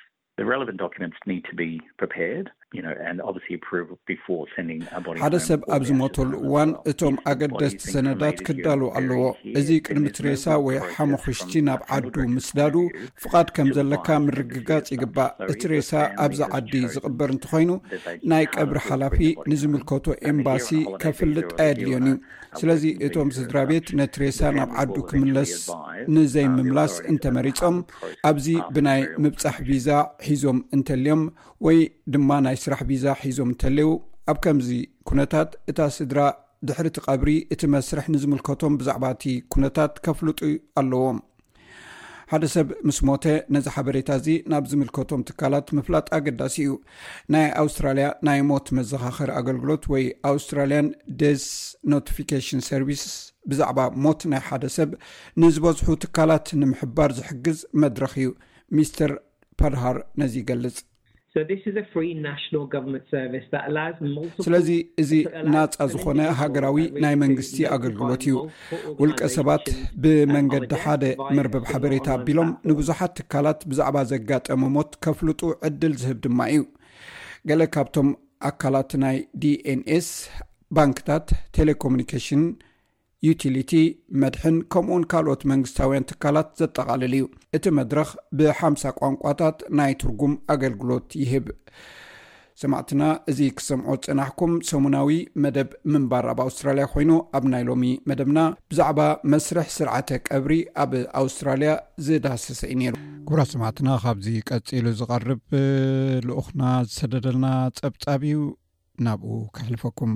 ሓደ ሰብ ኣብ ዝሞተሉ እዋን እቶም ኣገደስቲ ሰነዳት ክዳሉ ኣለዎ እዚ ቅድሚ ትሬሳ ወይ ሓሙኽሽቲ ናብ ዓዱ ምስዳዱ ፍቓድ ከም ዘለካ ምርግጋፅ ይግባእ እቲ ሬሳ ኣብዚ ዓዲ ዝቕበር እንተኮይኑ ናይ ቀብሪ ሓላፊ ንዝምልከቶ ኤምባሲ ከፍልጥ ኣየድልዮን እዩ ስለዚ እቶም ስድራ ቤት ነቲ ሬሳ ናብ ዓዱ ክምለስ ንዘይምምላስ እንተመሪፆም ኣብዚ ብናይ ምብፃሕ ቪዛ ሒዞም እንተልዮም ወይ ድማ ናይ ስራሕ ቪዛ ሒዞም እንተለዉ ኣብ ከምዚ ኩነታት እታ ስድራ ድሕሪ እቲ ቀብሪ እቲ መስርሕ ንዝምልከቶም ብዛዕባ እቲ ኩነታት ከፍልጡ ኣለዎም ሓደ ሰብ ምስ ሞተ ነዚ ሓበሬታ እዚ ናብ ዝምልከቶም ትካላት ምፍላጥ ኣገዳሲ እዩ ናይ ኣውስትራልያ ናይ ሞት መዘኻኸሪ ኣገልግሎት ወይ ኣውስትራልያን ደስ ኖቲፊኬሽን ሰርቪስ ብዛዕባ ሞት ናይ ሓደ ሰብ ንዝበዝሑ ትካላት ንምሕባር ዝሕግዝ መድረኽ እዩ ሚስተር ፓድሃር ነዚ ይገልጽ ስለዚ እዚ ናጻ ዝኾነ ሃገራዊ ናይ መንግስቲ ኣገልግሎት እዩ። ውልቀ ሰባት ብመንገዲ ሓደ መርበብ ሓበሬታ ኣቢሎም ንብዙሓት ትካላት ብዛዕባ ዘጋጠመ ሞት ከፍልጡ ዕድል ዝህብ ድማ እዩ። ገለ ካብቶም ኣካላት ናይ ዲኤንኤስ ባንክታት ቴሌኮሙኒኬሽን፣ ዩቲሊቲ መድሕን ከምኡውን ካልኦት መንግስታውያን ትካላት ዘጠቓልል እዩ እቲ መድረኽ ብሓምሳ ቋንቋታት ናይ ትርጉም ኣገልግሎት ይህብ ሰማዕትና እዚ ክሰምዖ ፅናሕኩም ሰሙናዊ መደብ ምንባር ኣብ ኣውስትራልያ ኮይኑ ኣብ ናይ ሎሚ መደብና ብዛዕባ መስርሕ ስርዓተ ቀብሪ ኣብ ኣውስትራልያ ዝዳሰሰ እዩ ነይሩ ክብራ ሰማዕትና ካብዚ ቀፂሉ ዝቐርብ ልኡክና ዝሰደደልና ፀብፃብ እዩ ናብኡ ከሕልፈኩም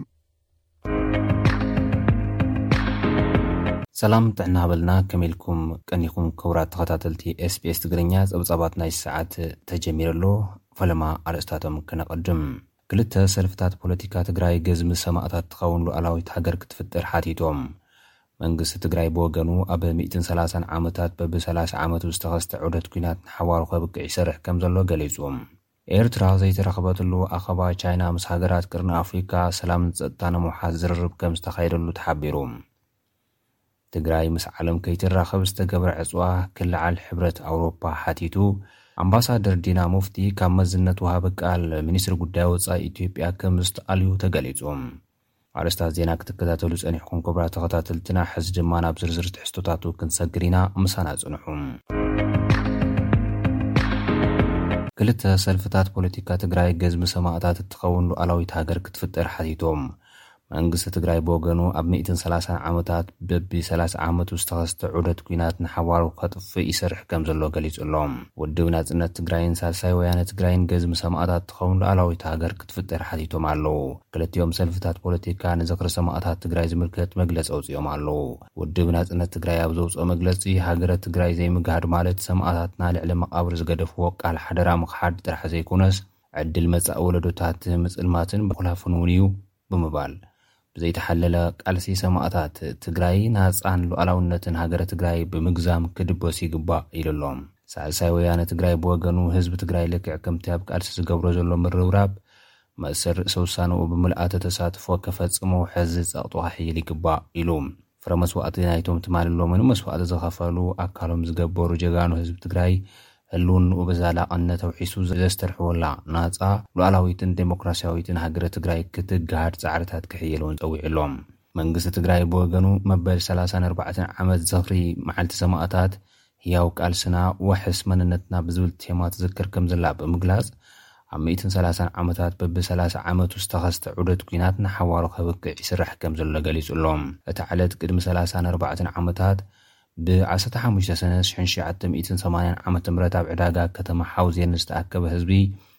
ሰላም ጥዕና ሃበልና ከመይ ኢልኩም ቀኒኹም ክቡራት ተኸታተልቲ ኤስቢኤስ ትግርኛ ጸብጻባት ናይ ሰዓት ተጀሚሩ ኣሎ ፈለማ ኣርእስታቶም ከነቐድም ክልተ ሰልፍታት ፖለቲካ ትግራይ ገዝሚ ሰማእታት ትኸውን ሉዓላዊት ሃገር ክትፍጠር ሓቲቶም መንግስቲ ትግራይ ብወገኑ ኣብ 130 ዓመታት በብ 30 ዓመቱ ዝተኸስተ ዑደት ኲናት ንሓዋሩ ከብቅዕ ይሰርሕ ከም ዘሎ ገሊጹ ኤርትራ ዘይተረኽበትሉ ኣኸባ ቻይና ምስ ሃገራት ቅርኒ ኣፍሪካ ሰላምን ፀጥታ ንምውሓስ ዝርርብ ከምዝተኻየደሉ ተሓቢሩ። ትግራይ ምስ ዓለም ከይትራኸብ ዝተገብረ ዕፅዋ ክልዓል ሕብረት ኣውሮፓ ሓቲቱ ኣምባሳደር ዲና ሙፍቲ ካብ መዝነት ወሃቢ ቃል ሚኒስትሪ ጉዳይ ወፃኢ ኢትዮጵያ ከምዝተኣልዩ ተገሊፁ። ኣርእስታት ዜና ክትከታተሉ ጸኒሕኩም ክብራት ተኸታተልትና ሕዚ ድማ ናብ ዝርዝር ትሕዝቶታቱ ክንሰግር ኢና ምሳና ጽንሑ። ክልተ ሰልፍታት ፖለቲካ ትግራይ ገዝሚ ሰማእታት እትኸውን ሉኣላዊት ሃገር ክትፍጠር ሓቲቶም። መንግስቲ ትግራይ ብወገኑ ኣብ ሚእትን ሰላሳን ዓመታት በቢ ሰላሳ ዓመቱ ዝተኸስተ ዑደት ኲናት ንሓዋሩ ከጥፍእ ይሰርሕ ከምዘሎ ገሊጹ ኣሎ። ውድብ ናጽነት ትግራይን ሳልሳይ ወያነ ትግራይን ገዝሚ ሰማእታት እትኸውን ሉኣላዊት ሃገር ክትፍጠር ሓቲቶም ኣለው። ክልቲኦም ሰልፍታት ፖለቲካ ንዝኽሪ ሰማእታት ትግራይ ዝምልከት መግለፂ ኣውፂኦም ኣለው። ውድብ ናፅነት ትግራይ ኣብ ዘውፅኦ መግለፂ ሃገረ ትግራይ ዘይምግሃድ ማለት ሰማእታትና ልዕሊ መቓብር ዝገደፍዎ ቃል ሓደራ ምኽሓድ ጥራሕ ዘይኮነስ ዕድል መፃኢ ወለዶታት ምፅልማትን ምኹላፍን እውን እዩ ብምባል ብዘይተሓለለ ቃልሲ ሰማእታት ትግራይ ናፃን ሉኣላውነትን ሃገረ ትግራይ ብምግዛም ክድበሱ ይግባእ ኢሉ ኣሎ። ሳልሳይ ወያነ ትግራይ ብወገኑ ህዝቢ ትግራይ ልክዕ ከምቲ ኣብ ቃልሲ ዝገብሮ ዘሎ ምርብራብ መእሰር ርእሰ ውሳነኡ ብምልኣተ ተሳትፎ ከፈፅሞ ሕዚ ፀቕጡ ከሕይል ይግባእ ኢሉ። ፍረ መስዋእቲ ናይቶም ትማልን ሎምን መስዋእቲ ዝኸፈሉ ኣካሎም ዝገበሩ ጀጋኑ ህዝቢ ትግራይ ህልውንኡ ብዘላቕነት ኣውሒሱ ዘስተርሕወላ ናፃ፣ ሉኣላዊትን ዴሞክራሲያዊትን ሃገረ ትግራይ ክትገሃድ ፃዕርታት ክሕይል እውን ፀዊዑ ኣሎ። መንግስቲ ትግራይ ብወገኑ መበል ሰላሳን ኣርባዕተን ዓመት ዝኽሪ መዓልቲ ሰማእታት ህያው ቃልስና፣ ዋሕስ መንነትና ብዝብል ቴማ ትዝክር ከምዘላ ብምግላጽ፣ ኣብ ሚእትን ሰላሳን ዓመታት በቢ ሰላሳ ዓመቱ ዝተኸስተ ዑደት ኲናት ንሓዋሩ ከብቅዕ ይስራሕ ከምዘሎ ገሊጹ'ሎ። እታ ዕለት ቅድሚ ሰላሳን ኣርባዕተን ዓመታት ብ ዓሰርተ ሓሙሽተ ሰነ ሽሕን ሸውዓተ ሚእትን ሰማንያን ዓመተ ምህረት ኣብ ዕዳጋ ከተማ ሓውዜን ንዝተኣከበ ህዝቢ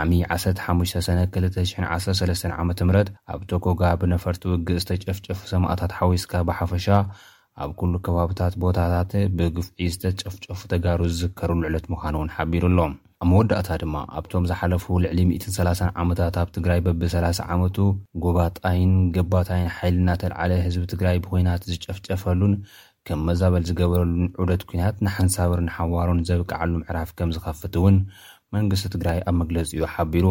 ዓሚ ዓሰርተ ሓሙሽተ ሰነ ክልተ ሽሕን ዓሰርተ ሰለስተን ዓመተ ምህረት ኣብ ቶኮጋ ብነፈርቲ ውግእ ዝተጨፍጨፉ ሰማእታት ሓዊስካ ብሓፈሻ ኣብ ኩሉ ከባብታት ቦታታት ብግፍዒ ዝተጨፍጨፉ ተጋሩ ዝዝከርሉ ዕለት ምዃኑ እውን ሓቢሩ ኣሎ። ኣብ መወዳእታ ድማ ኣብቶም ዝሓለፉ ልዕሊ ሚእትን ሰላሳን ዓመታት ኣብ ትግራይ በቢ ሰላሳ ዓመቱ ጎባጣይን ገባታይን ሓይሊ እናተልዓለ ህዝቢ ትግራይ ብኹናት ዝጨፍጨፈሉን ከም መዛበል ዝገበረሉን ዑደት ኲናት ንሓንሳብን ንሓዋሩን ዘብቅዓሉ ምዕራፍ ከም ዝኸፍት እውን መንግስቲ ትግራይ ኣብ መግለፂኡ ሓቢሩ።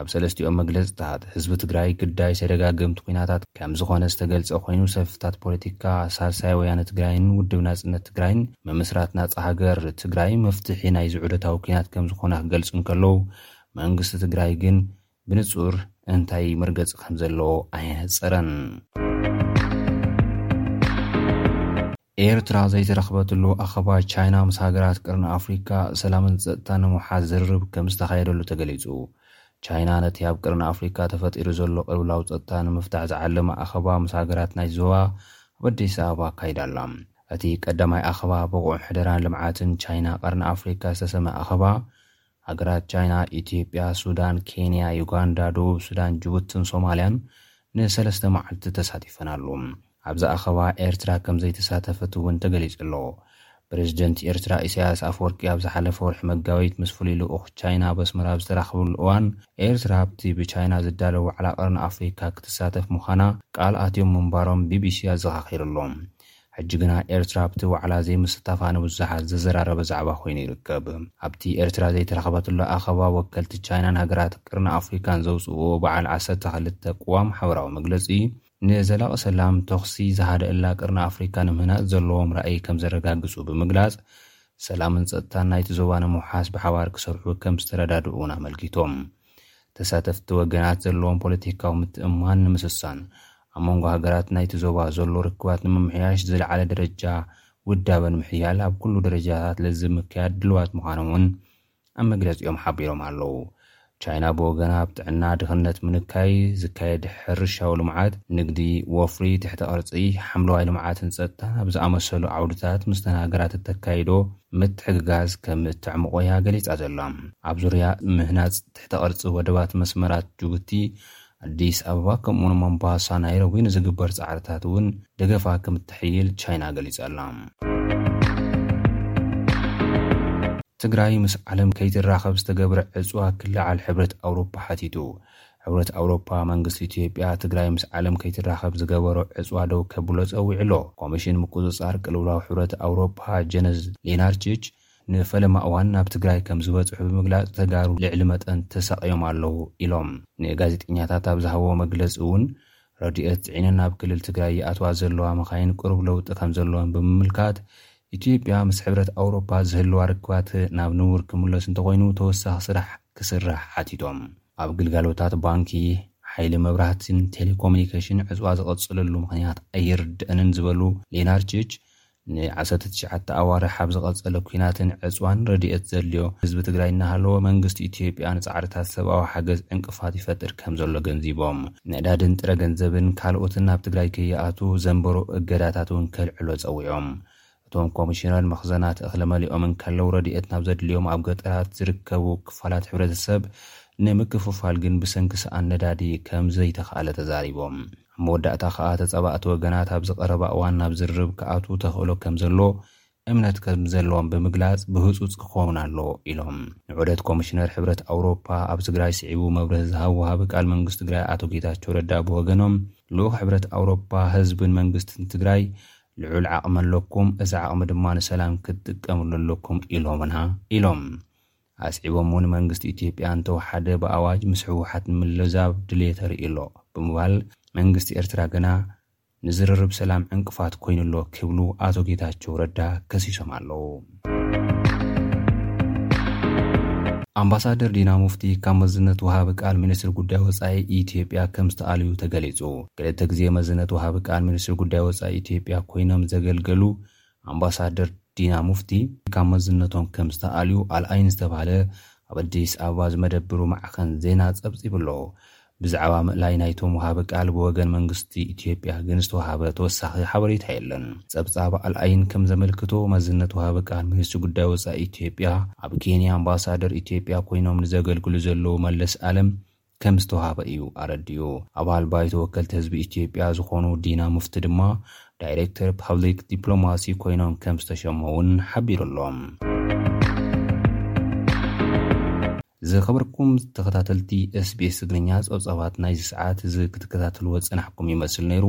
ኣብ ሰለስቲኦም መግለፅታት፣ ህዝቢ ትግራይ ግዳይ ተደጋገምቲ ኲናታት ከም ዝኾነ ዝተገልፀ ኮይኑ፣ ሰልፍታት ፖለቲካ ሳልሳይ ወያነ ትግራይን ውድብ ናፅነት ትግራይን ምምስራት ናፃ ሃገር ትግራይ መፍትሒ ናይዚ ዑደታዊ ኲናት ከም ዝኾና ክገልፁ እንከለዉ መንግስቲ ትግራይ ግን ብንጹር እንታይ መርገጺ ከም ዘለዎ ኣየነጸረን። ኤርትራ ዘይተረኽበትሉ ኣኸባ ቻይና ምስ ሃገራት ቅርኒ ኣፍሪካ ሰላምን ጸጥታን ንምውሓስ ዝርርብ ከም ዝተኻየደሉ ተገሊጹ። ቻይና ነቲ ኣብ ቅርኒ ኣፍሪካ ተፈጢሩ ዘሎ ቅልውላው ጸጥታ ንምፍታሕ ዝዓለመ ኣኸባ ምስ ሃገራት ናይቲ ዞባ ኣብ ኣዲስ ኣበባ ኣካይዳ ኣላ። እቲ ቀዳማይ ኣኸባ ብቑዕ ሕደራን ልምዓትን ቻይና ቀርኒ ኣፍሪካ ዝተሰመ ኣኸባ፣ ሃገራት ቻይና፣ ኢትዮጵያ፣ ሱዳን፣ ኬንያ፣ ዩጋንዳ፣ ደቡብ ሱዳን፣ ጅቡትን ሶማልያን ንሰለስተ መዓልቲ ተሳቲፈናሉ። ኣብዚ ኣኸባ ኤርትራ ከምዘይተሳተፈት እውን ተገሊጹ'ሎ። ፕረዚደንት ኤርትራ ኢሳያስ ኣፍወርቂ ኣብ ዝሓለፈ ወርሒ መጋቢት ምስ ፍሉይ ልኡኽ ቻይና ኣብ ኣስመራ ኣብ ዝተራኸብሉ እዋን፣ ኤርትራ ኣብቲ ብቻይና ዝዳሎ ዋዕላ ቀርኒ ኣፍሪካ ክትሳተፍ ምዃና ቃል ኣትዮም ምንባሮም ቢቢሲ ኣዘኻኺሩ'ሎ። ሕጂ ግና ኤርትራ ኣብቲ ዋዕላ ዘይምስታፋ ንብዙሓት ዘዘራረበ ዛዕባ ኮይኑ ይርከብ። ኣብቲ ኤርትራ ዘይተረኸበትሉ ኣኸባ ወከልቲ ቻይናን ሃገራት ቅርኒ ኣፍሪካን ዘውጽእዎ በዓል ዓሰርተ ክልተ ቅዋም ሓበራዊ መግለጺ ንዘላቒ ሰላም ተኹሲ ዝሃደእላ ቅርኒ ኣፍሪካ ንምህናጽ ዘለዎም ራእይ ከምዘረጋግጹ ብምግላጽ ሰላምን ጸጥታን ናይቲ ዞባ ንምውሓስ ብሓባር ክሰርሑ ከምዝተረዳድኡ'ውን ኣመልኪቶም። ተሳተፍቲ ወገናት ዘለዎም ፖለቲካዊ ምትእምማን ንምስሳን፣ ኣብ መንጎ ሃገራት ናይቲ ዞባ ዘሎ ርክባት ንምምሕያሽ ዝለዓለ ደረጃ ውዳበ ንምሕያል ኣብ ኩሉ ደረጃታት ልዝብ ምክያድ ድልዋት ምዃኖም እውን ኣብ መግለጺኦም ሓቢሮም ኣለዉ። ቻይና ብወገና ኣብ ጥዕና፣ ድኽነት ምንካይ፣ ዝካየድ ሕርሻዊ ልምዓት፣ ንግዲ፣ ወፍሪ፣ ትሕተ ቅርጺ፣ ሓምለዋይ ልምዓትን ጸጥታን ኣብ ዝኣመሰሉ ዓውድታት ምስተን ሃገራት እተካይዶ ምትሕግጋዝ ከም እተዕምቖ'ያ ገሊጻ ዘላ። ኣብ ዙርያ ምህናጽ ትሕተ ቅርጺ ወደባት መስመራት ጁቡቲ፣ ኣዲስ ኣበባ ከምኡ'ውን ሞምባሳ፣ ናይሮቢ ንዝግበር ጻዕርታት'ውን ደገፋ ከም እተሐይል ቻይና ገሊጻ ኣላ። ትግራይ ምስ ዓለም ከይትራኸብ ዝተገብረ ዕጽዋ ክልዓል ሕብረት ኣውሮፓ ሓቲቱ፣ ሕብረት ኣውሮፓ መንግስቲ ኢትዮጵያ ትግራይ ምስ ዓለም ከይትራኸብ ዝገበሮ ዕፅዋ ደው ከብሎ ፀዊዑ'ሎ። ኮሚሽን ምቁፅፃር ቅልውላው ሕብረት ኣውሮፓ ጀነዝ ሌናርቺች ንፈለማ እዋን ናብ ትግራይ ከምዝበፅሑ ብምግላፅ ተጋሩ ልዕሊ መጠን ተሳቕዮም ኣለው ኢሎም። ንጋዜጠኛታት ኣብ ዝሃብዎ መግለፂ እውን ረድኤት ፅዒነን ናብ ክልል ትግራይ ይኣትዋ ዘለዋ መኻይን ቅሩብ ለውጢ ከምዘለወን ብምምልካት፣ ኢትዮጵያ ምስ ሕብረት ኣውሮፓ ዝህልዋ ርክባት ናብ ንቡር ክምለስ እንተኾይኑ ተወሳኺ ስራሕ ክስራሕ ሓቲቶም። ኣብ ግልጋሎታት ባንኪ፣ ሓይሊ መብራህቲን ቴሌኮሙኒኬሽን ዕፅዋ ዝቐፀለሉ ምኽንያት ኣይርደእንን ዝበሉ ሌናርቺች፣ ንዓሰርተ ትሽዓተ ኣዋርሕ ኣብ ዝቐፀለ ኲናትን ዕፅዋን ረድኤት ዘድልዮ ህዝቢ ትግራይ እናሃለወ መንግስቲ ኢትዮጵያ ንፃዕርታት ሰብኣዊ ሓገዝ ዕንቅፋት ይፈጥር ከምዘሎ ገንዚቦም ነዳድን ጥረ ገንዘብን ካልኦትን ናብ ትግራይ ከይኣትዉ ዘንበሮ እገዳታት እውን ከልዕሎ ፀዊዖም። እቶም ኮሚሽነር መኽዘናት እኽሊ መሊኦም እንከለው ረድኤት ናብ ዘድልዮም ኣብ ገጠራት ዝርከቡ ክፋላት ሕብረተሰብ ንምክፍፋል ግን ብሰንኪ ሰኣን ነዳዲ ከምዘይተኽኣለ ተዛሪቦም። ኣብ መወዳእታ ከኣ ተጻባእቲ ወገናት ኣብዚ ቀረባ እዋን ናብ ዝርርብ ክኣትዉ ተኽእሎ ከም ዘሎ እምነት ከም ዘለዎም ብምግላጽ ብህጹጽ ክኸውን ኣለዎ ኢሎም። ንዑደት ኮሚሽነር ሕብረት ኣውሮፓ ኣብ ትግራይ ስዒቡ መብርሂ ዝሃቡ ወሃቢ ቃል መንግስቲ ትግራይ ኣቶ ጌታቸው ረዳ ብወገኖም ልኡኽ ሕብረት ኣውሮፓ ህዝብን መንግስትን ትግራይ ልዑል ዓቕሚ ኣለኩም እዚ ዓቕሚ ድማ ንሰላም ክትጥቀምሉ ኣለኩም ኢሎምና ኢሎም። ኣስዒቦም እውን መንግስቲ ኢትዮጵያ እንተወሓደ ብኣዋጅ ምስ ህወሓት ንምልዛብ ድልየት ኣርእዩ ኣሎ ብምባል መንግስቲ ኤርትራ ግና ንዝርርብ ሰላም ዕንቅፋት ኮይኑ ኣሎ ክብሉ ኣቶ ጌታቸው ረዳ ከሲሶም ኣለዉ። ኣምባሳደር ዲና ሙፍቲ ካብ መዝነት ወሃቢ ቃል ሚኒስትሪ ጉዳይ ወፃኢ ኢትዮጵያ ከም ዝተኣልዩ ተገሊፁ። ክልተ ግዜ መዝነት ወሃቢ ቃል ሚኒስትሪ ጉዳይ ወፃኢ ኢትዮጵያ ኮይኖም ዘገልገሉ ኣምባሳደር ዲና ሙፍቲ ካብ መዝነቶም ከምዝተኣልዩ ኣልኣይን ዝተብሃለ ኣብ ኣዲስ ኣበባ ዝመደብሩ ማዕኸን ዜና ፀብፂቡ'ሎ። ብዛዕባ ምእላይ ናይቶም ወሃቢ ቃል ብወገን መንግስቲ ኢትዮጵያ ግን ዝተውሃበ ተወሳኺ ሓበሬታ የለን። ፀብፃብ ኣልኣይን ከምዘመልክቶ መዝነት ወሃቢ ቃል ሚኒስትሪ ጉዳይ ወፃኢ ኢትዮጵያ ኣብ ኬንያ ኣምባሳደር ኢትዮጵያ ኮይኖም ንዘገልግሉ ዘለዉ መለስ ኣለም ከም ዝተውሃበ እዩ ኣረዲኡ። ኣባል ባይቶ ወከልቲ ህዝቢ ኢትዮጵያ ዝኾኑ ዲና ሙፍቲ ድማ ዳይሬክተር ፓብሊክ ዲፕሎማሲ ኮይኖም ከም ዝተሸሙ እውን ሓቢሩ ኣሎ። ዝኸበርኩም ተኸታተልቲ SBS ትግርኛ ጸብጻባት ናይዚ ሰዓት እዚ ክትከታተልዎ ዝጸናሕኩም ይመስል ነይሩ።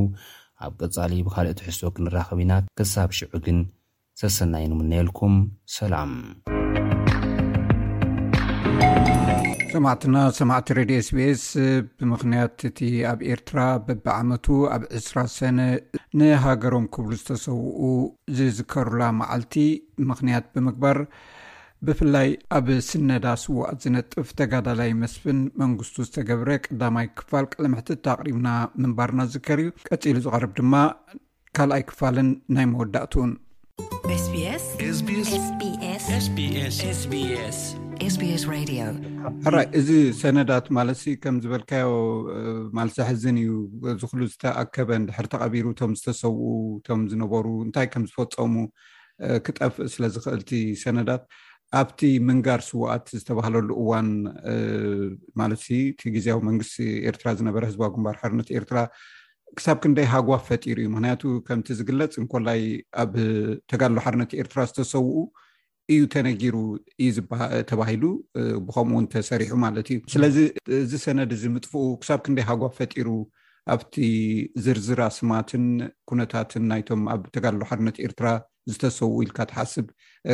ኣብ ቀጻሊ ብኻልእ ትሕዝቶ ክንራኸብ ኢና ክሳብ ሽዑ ግን ሰሰናዩ ንምነየልኩም ሰላም። ሰማዕትና ሰማዕቲ ረድዮ ስቤስ ብምኽንያት እቲ ኣብ ኤርትራ በብዓመቱ ኣብ ዕስራ ሰነ ንሃገሮም ክብሉ ዝተሰውኡ ዝዝከሩላ መዓልቲ ምኽንያት ብምግባር ብፍላይ ኣብ ስነዳ ስዋኣት ዝነጥፍ ተጋዳላይ መስፍን መንግስቱ ዝተገብረ ቀዳማይ ክፋል ቀለምሕትት ኣቅሪብና ምንባርና ዝከር እዩ ቀፂሉ ዝቀርብ ድማ ካልኣይ ክፋልን ናይ መወዳእትኡን። ሕራይ እዚ ሰነዳት ማለት ከም ዝበልካዮ ማል ዘሕዝን እዩ ዝክሉ ዝተኣከበ ንድሕር ተቐቢሩ እቶም ዝተሰብኡ እቶም ዝነበሩ እንታይ ከም ዝፈፀሙ ክጠፍእ ስለ ዝኽእልቲ ሰነዳት ኣብቲ ምንጋር ስዋኣት ዝተባህለሉ እዋን ማለት እቲ ግዜያዊ መንግስቲ ኤርትራ ዝነበረ ህዝባዊ ግንባር ሓርነት ኤርትራ ክሳብ ክንደይ ሃጓፍ ፈጢሩ እዩ ምክንያቱ ከምቲ ዝግለፅ እንኮላይ ኣብ ተጋድሎ ሓርነት ኤርትራ ዝተሰውኡ እዩ ተነጊሩ እዩ ተባሂሉ ብከምኡ እውን ተሰሪሑ ማለት እዩ ስለዚ እዚ ሰነድ እዚ ምጥፍኡ ክሳብ ክንደይ ሃጓፍ ፈጢሩ ኣብቲ ዝርዝር ኣስማትን ኩነታትን ናይቶም ኣብ ተጋድሎ ሓርነት ኤርትራ ዝተሰው ኢልካ ትሓስብ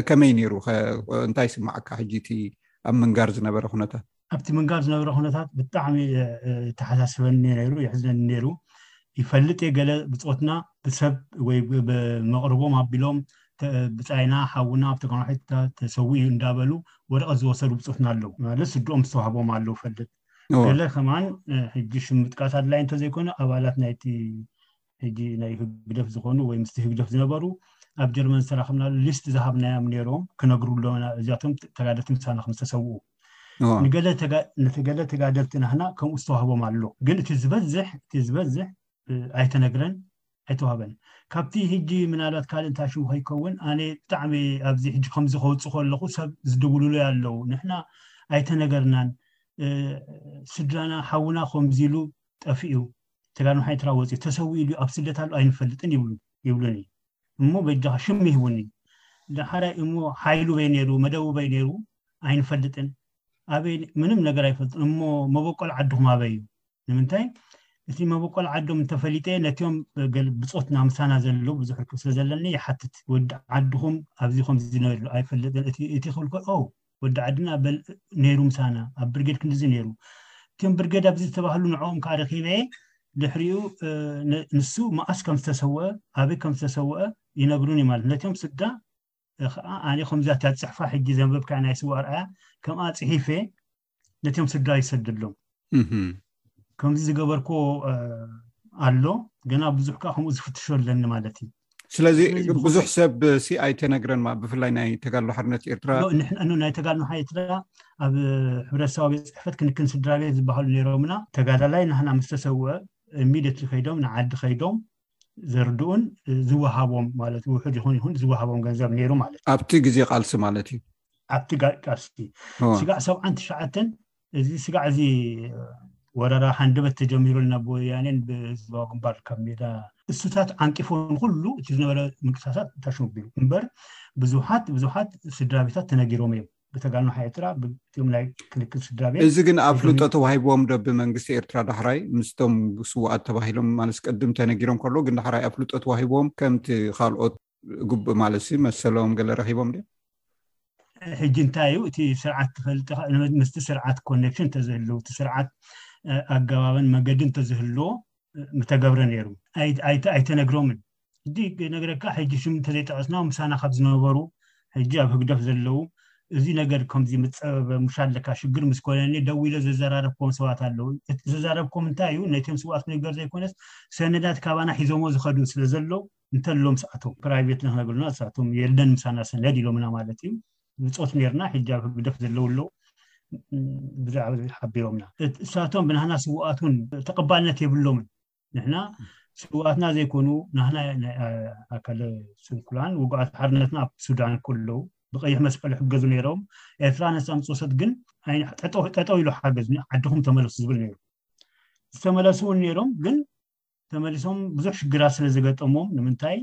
ከመይ ነይሩ እንታይ ስማዓካ ሕጂ እቲ ኣብ ምንጋር ዝነበረ ኩነታት ኣብቲ ምንጋር ዝነበረ ኩነታት ብጣዕሚ ተሓሳስበኒ ነይሩ የሕዝነኒ ነይሩ ይፈልጥ እየ ገለ ብፆትና ብሰብ ወይ ብመቕርቦም ኣቢሎም ብፃይና ሓውና ኣብ ተጓናሒታ ተሰው እዩ እንዳበሉ ወረቐት ዝወሰዱ ብፆትና ኣለዉ ማለት ስድኦም ዝተዋህቦም ኣለዉ ፈልጥ ገለ ከማን ሕጂ ሽም ምጥቃስ ኣድላይ እንተዘይኮነ ኣባላት ናይቲ ሕጂ ናይ ህግደፍ ዝኾኑ ወይ ምስቲ ህግደፍ ዝነበሩ ኣብ ጀርመን ዝተራኽብናሉ ሊስት ዝሃብናዮም ነይሮም ክነግሩሎና እዚኣቶም ተጋደልቲ ምሳና ከም ዝተሰውኡ ንገለ ተጋደልቲ ናህና ከምኡ ዝተዋህቦም ኣሎ ግን እቲ ዝበዝሕ እቲ ዝበዝሕ ኣይተነግረን ኣይተዋህበን ካብቲ ሕጂ ምናልባት ካልእ እንታይ ሽሙ ከይከውን ኣነ ብጣዕሚ ኣብዚ ሕጂ ከምዚ ከውፅ ከለኹ ሰብ ዝድውሉሉ ኣለዉ ንሕና ኣይተነገርናን ስድራና ሓውና ከምዚ ኢሉ ጠፍኡ ተጋዳላይ ኤርትራ ወጺኡ ተሰዊኡ ድዩ ኣብ ስደት ኣሎ ኣይንፈልጥን ይብሉ ይብሉኒ እሞ በጃኻ ሽም ይህቡኒ ዳሓራይ እሞ ሓይሉ በይ ነይሩ መደቡ በይ ነይሩ ኣይንፈልጥን ኣበይ ምንም ነገር ኣይፈልጥን እሞ መበቆል ዓድኹም ኣበይ እዩ ንምንታይ እቲ መበቆል ዓዶም እንተፈሊጠ ነቲኦም ብፆትና ምሳና ዘሎ ብዙሕ ርክብ ስለ ዘለኒ ይሓትት ወዲ ዓድኹም ኣብዚ ከምዚ ነይሩ ኣይፈልጥን እቲ ክብል ከሎ ወዲ ዓድና በል ነይሩ ምሳና ኣብ ብርጌድ ክንድዚ ነይሩ እቲም ብርጌድ ኣብዚ ዝተባህሉ ንዕኦም ከዓ ረኪበየ ድሕሪኡ ንሱ መኣስ ከም ዝተሰወአ ኣበይ ከም ዝተሰወአ ይነግሩኒ ማለት ነቶም ስጋ ከዓ ኣነ ከምዛ እታ ፅሕፋ ሕጂ ዘንበብካ ናይ ስዋ ኣርኣያ ከምኣ ፅሒፈ ነቶም ስድራ ይሰደሎም ከምዚ ዝገበርክዎ ኣሎ ገና ብዙሕ ከዓ ከምኡ ዝፍትሾ ኣለኒ ማለት እዩ ስለዚ ብዙሕ ሰብ ሲ ኣይተነግረን ማ ብፍላይ ናይ ተጋሎ ሓርነት ኤርትራ ናይ ተጋሎ ሓኤርትራ ኣብ ሕብረተሰባ ቤት ፅሕፈት ክንክን ስድራ ቤት ዝበሃሉ ነይሮምና ተጋዳላይ ናህና ምስ ተሰውዐ ኢሚድትሊ ከይዶም ንዓዲ ከይዶም ዘርድኡን ዝወሃቦም ማለት ውሑድ ይኹን ይኹን ዝወሃቦም ገንዘብ ነይሩ ማለት ኣብቲ ግዜ ቃልሲ ማለት እዩ ኣብቲ ቃልሲ ስጋዕ ሰብዓን ትሽዓተን እዚ ስጋዕ እዚ ወረራ ሃንደበት ተጀሚሩልና ብወያኔን ብህዝባዊ ግንባር ካብ ሜዳ እሱታት ዓንቂፉ ንኩሉ እቲ ዝነበረ ምንቅስቃሳት ታሽሙ ቢሉ እምበር ብዙሓት ብዙሓት ስድራ ቤታት ተነጊሮም እዮም ብተጋኑ ኤርትራ ብም ናይ ክንክል ስድራ ቤት እዚ ግን ኣፍልጦ ተዋሂቦም ዶ ብመንግስቲ ኤርትራ ዳሕራይ ምስቶም ስዋኣት ተባሂሎም ማለት ቅድም ተነጊሮም ከሎ ግን ዳሕራይ ኣፍልጦ ተዋሂቦም ከምቲ ካልኦት ግቡእ ማለት ሲ መሰሎም ገለ ረኺቦም ድዮም ሕጂ እንታይ እዩ እቲ ስርዓት ትፈልጥ ምስቲ ስርዓት ኮኔክሽን እንተዝህልው እቲ ስርዓት ኣገባብን መገዲ እንተዝህልዎ ምተገብረ ነይሩ ኣይተነግሮምን ሕጂ ነገረካ ሕጂ ሽም እንተዘይጠቐስና ምሳና ካብ ዝነበሩ ሕጂ ኣብ ህግደፍ ዘለው እዚ ነገር ከምዚ ምፀበበ ምሻ ኣለካ ሽግር ምስ ኮነኒ ደው ኢለ ዘዘራረብኮም ሰባት ኣለው ዘዛረብኮም እንታይ እዩ ነቶም ስውኣት ክነገር ዘይኮነስ ሰነዳት ካባና ሒዞሞ ዝኸዱ ስለ ዘለው እንተሎ ምስኣቶም ፕራይቬት ንክነግሩና ንሳቶም የለን ምሳና ሰነድ ኢሎምና ማለት እዩ ብፆት ነርና ሕጂ ኣብ ህግደፍ ዘለዉ ኣለዉ ብዛዕባ ሓቢሮምና እሳቶም ብናህና ስዋኣት እውን ተቐባልነት የብሎምን ንሕና ስዋኣትና ዘይኮኑ ናህና ኣካለ ስንኩላን ውጉዓት ሓርነትና ኣብ ሱዳን ከለዉ ብቀይሕ መስቀል ይሕገዙ ነይሮም ኤርትራ ነፃ ምፅወሰት ግን ጠጠው ኢሉ ሓገዝ ዓድኹም ተመለሱ ዝብል ነይሩ ዝተመለሱ እውን ነይሮም ግን ተመሊሶም ብዙሕ ሽግራት ስለ ዘገጠሞም ንምንታይ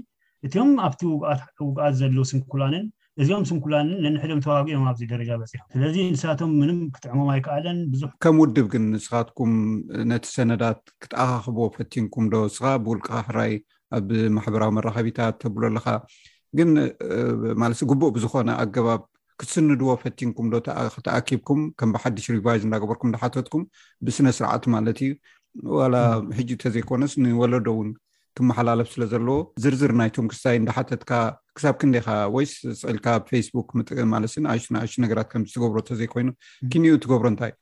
እቲኦም ኣብቲ ውግኣት ውግኣት ዘለዉ ስንኩላንን እዚኦም ስንኩላንን ነንሕድም ተዋጊኦም ኣብዚ ደረጃ በፂሖም ስለዚ ንሳቶም ምንም ክጥዕሞም ኣይከኣለን ብዙሕ ከም ውድብ ግን ንስኻትኩም ነቲ ሰነዳት ክትኣኻኽቦ ፈቲንኩም ዶ ስኻ ብውልቅኻ ሕራይ ኣብ ማሕበራዊ መራኸቢታት ተብሎ ኣለኻ ግን ማለት ግቡእ ብዝኾነ ኣገባብ ክትስንድዎ ፈቲንኩም ዶ ተኣኪብኩም ከም ብሓድሽ ሪቫይዝ እንዳገበርኩም ዳሓተትኩም ብስነ ስርዓት ማለት እዩ ዋላ ሕጂ ተዘይኮነስ ንወለዶ እውን ክመሓላለፍ ስለ ዘለዎ ዝርዝር ናይቶም ክስታይ እንዳሓተትካ ክሳብ ክንደካ ወይስ ስዕልካ ብ ፌስቡክ ማለት ንኣሽ ንኣሽ ነገራት ከም ትገብሮ ተዘይኮይኑ ክንኡ ትገብሮ እንታይ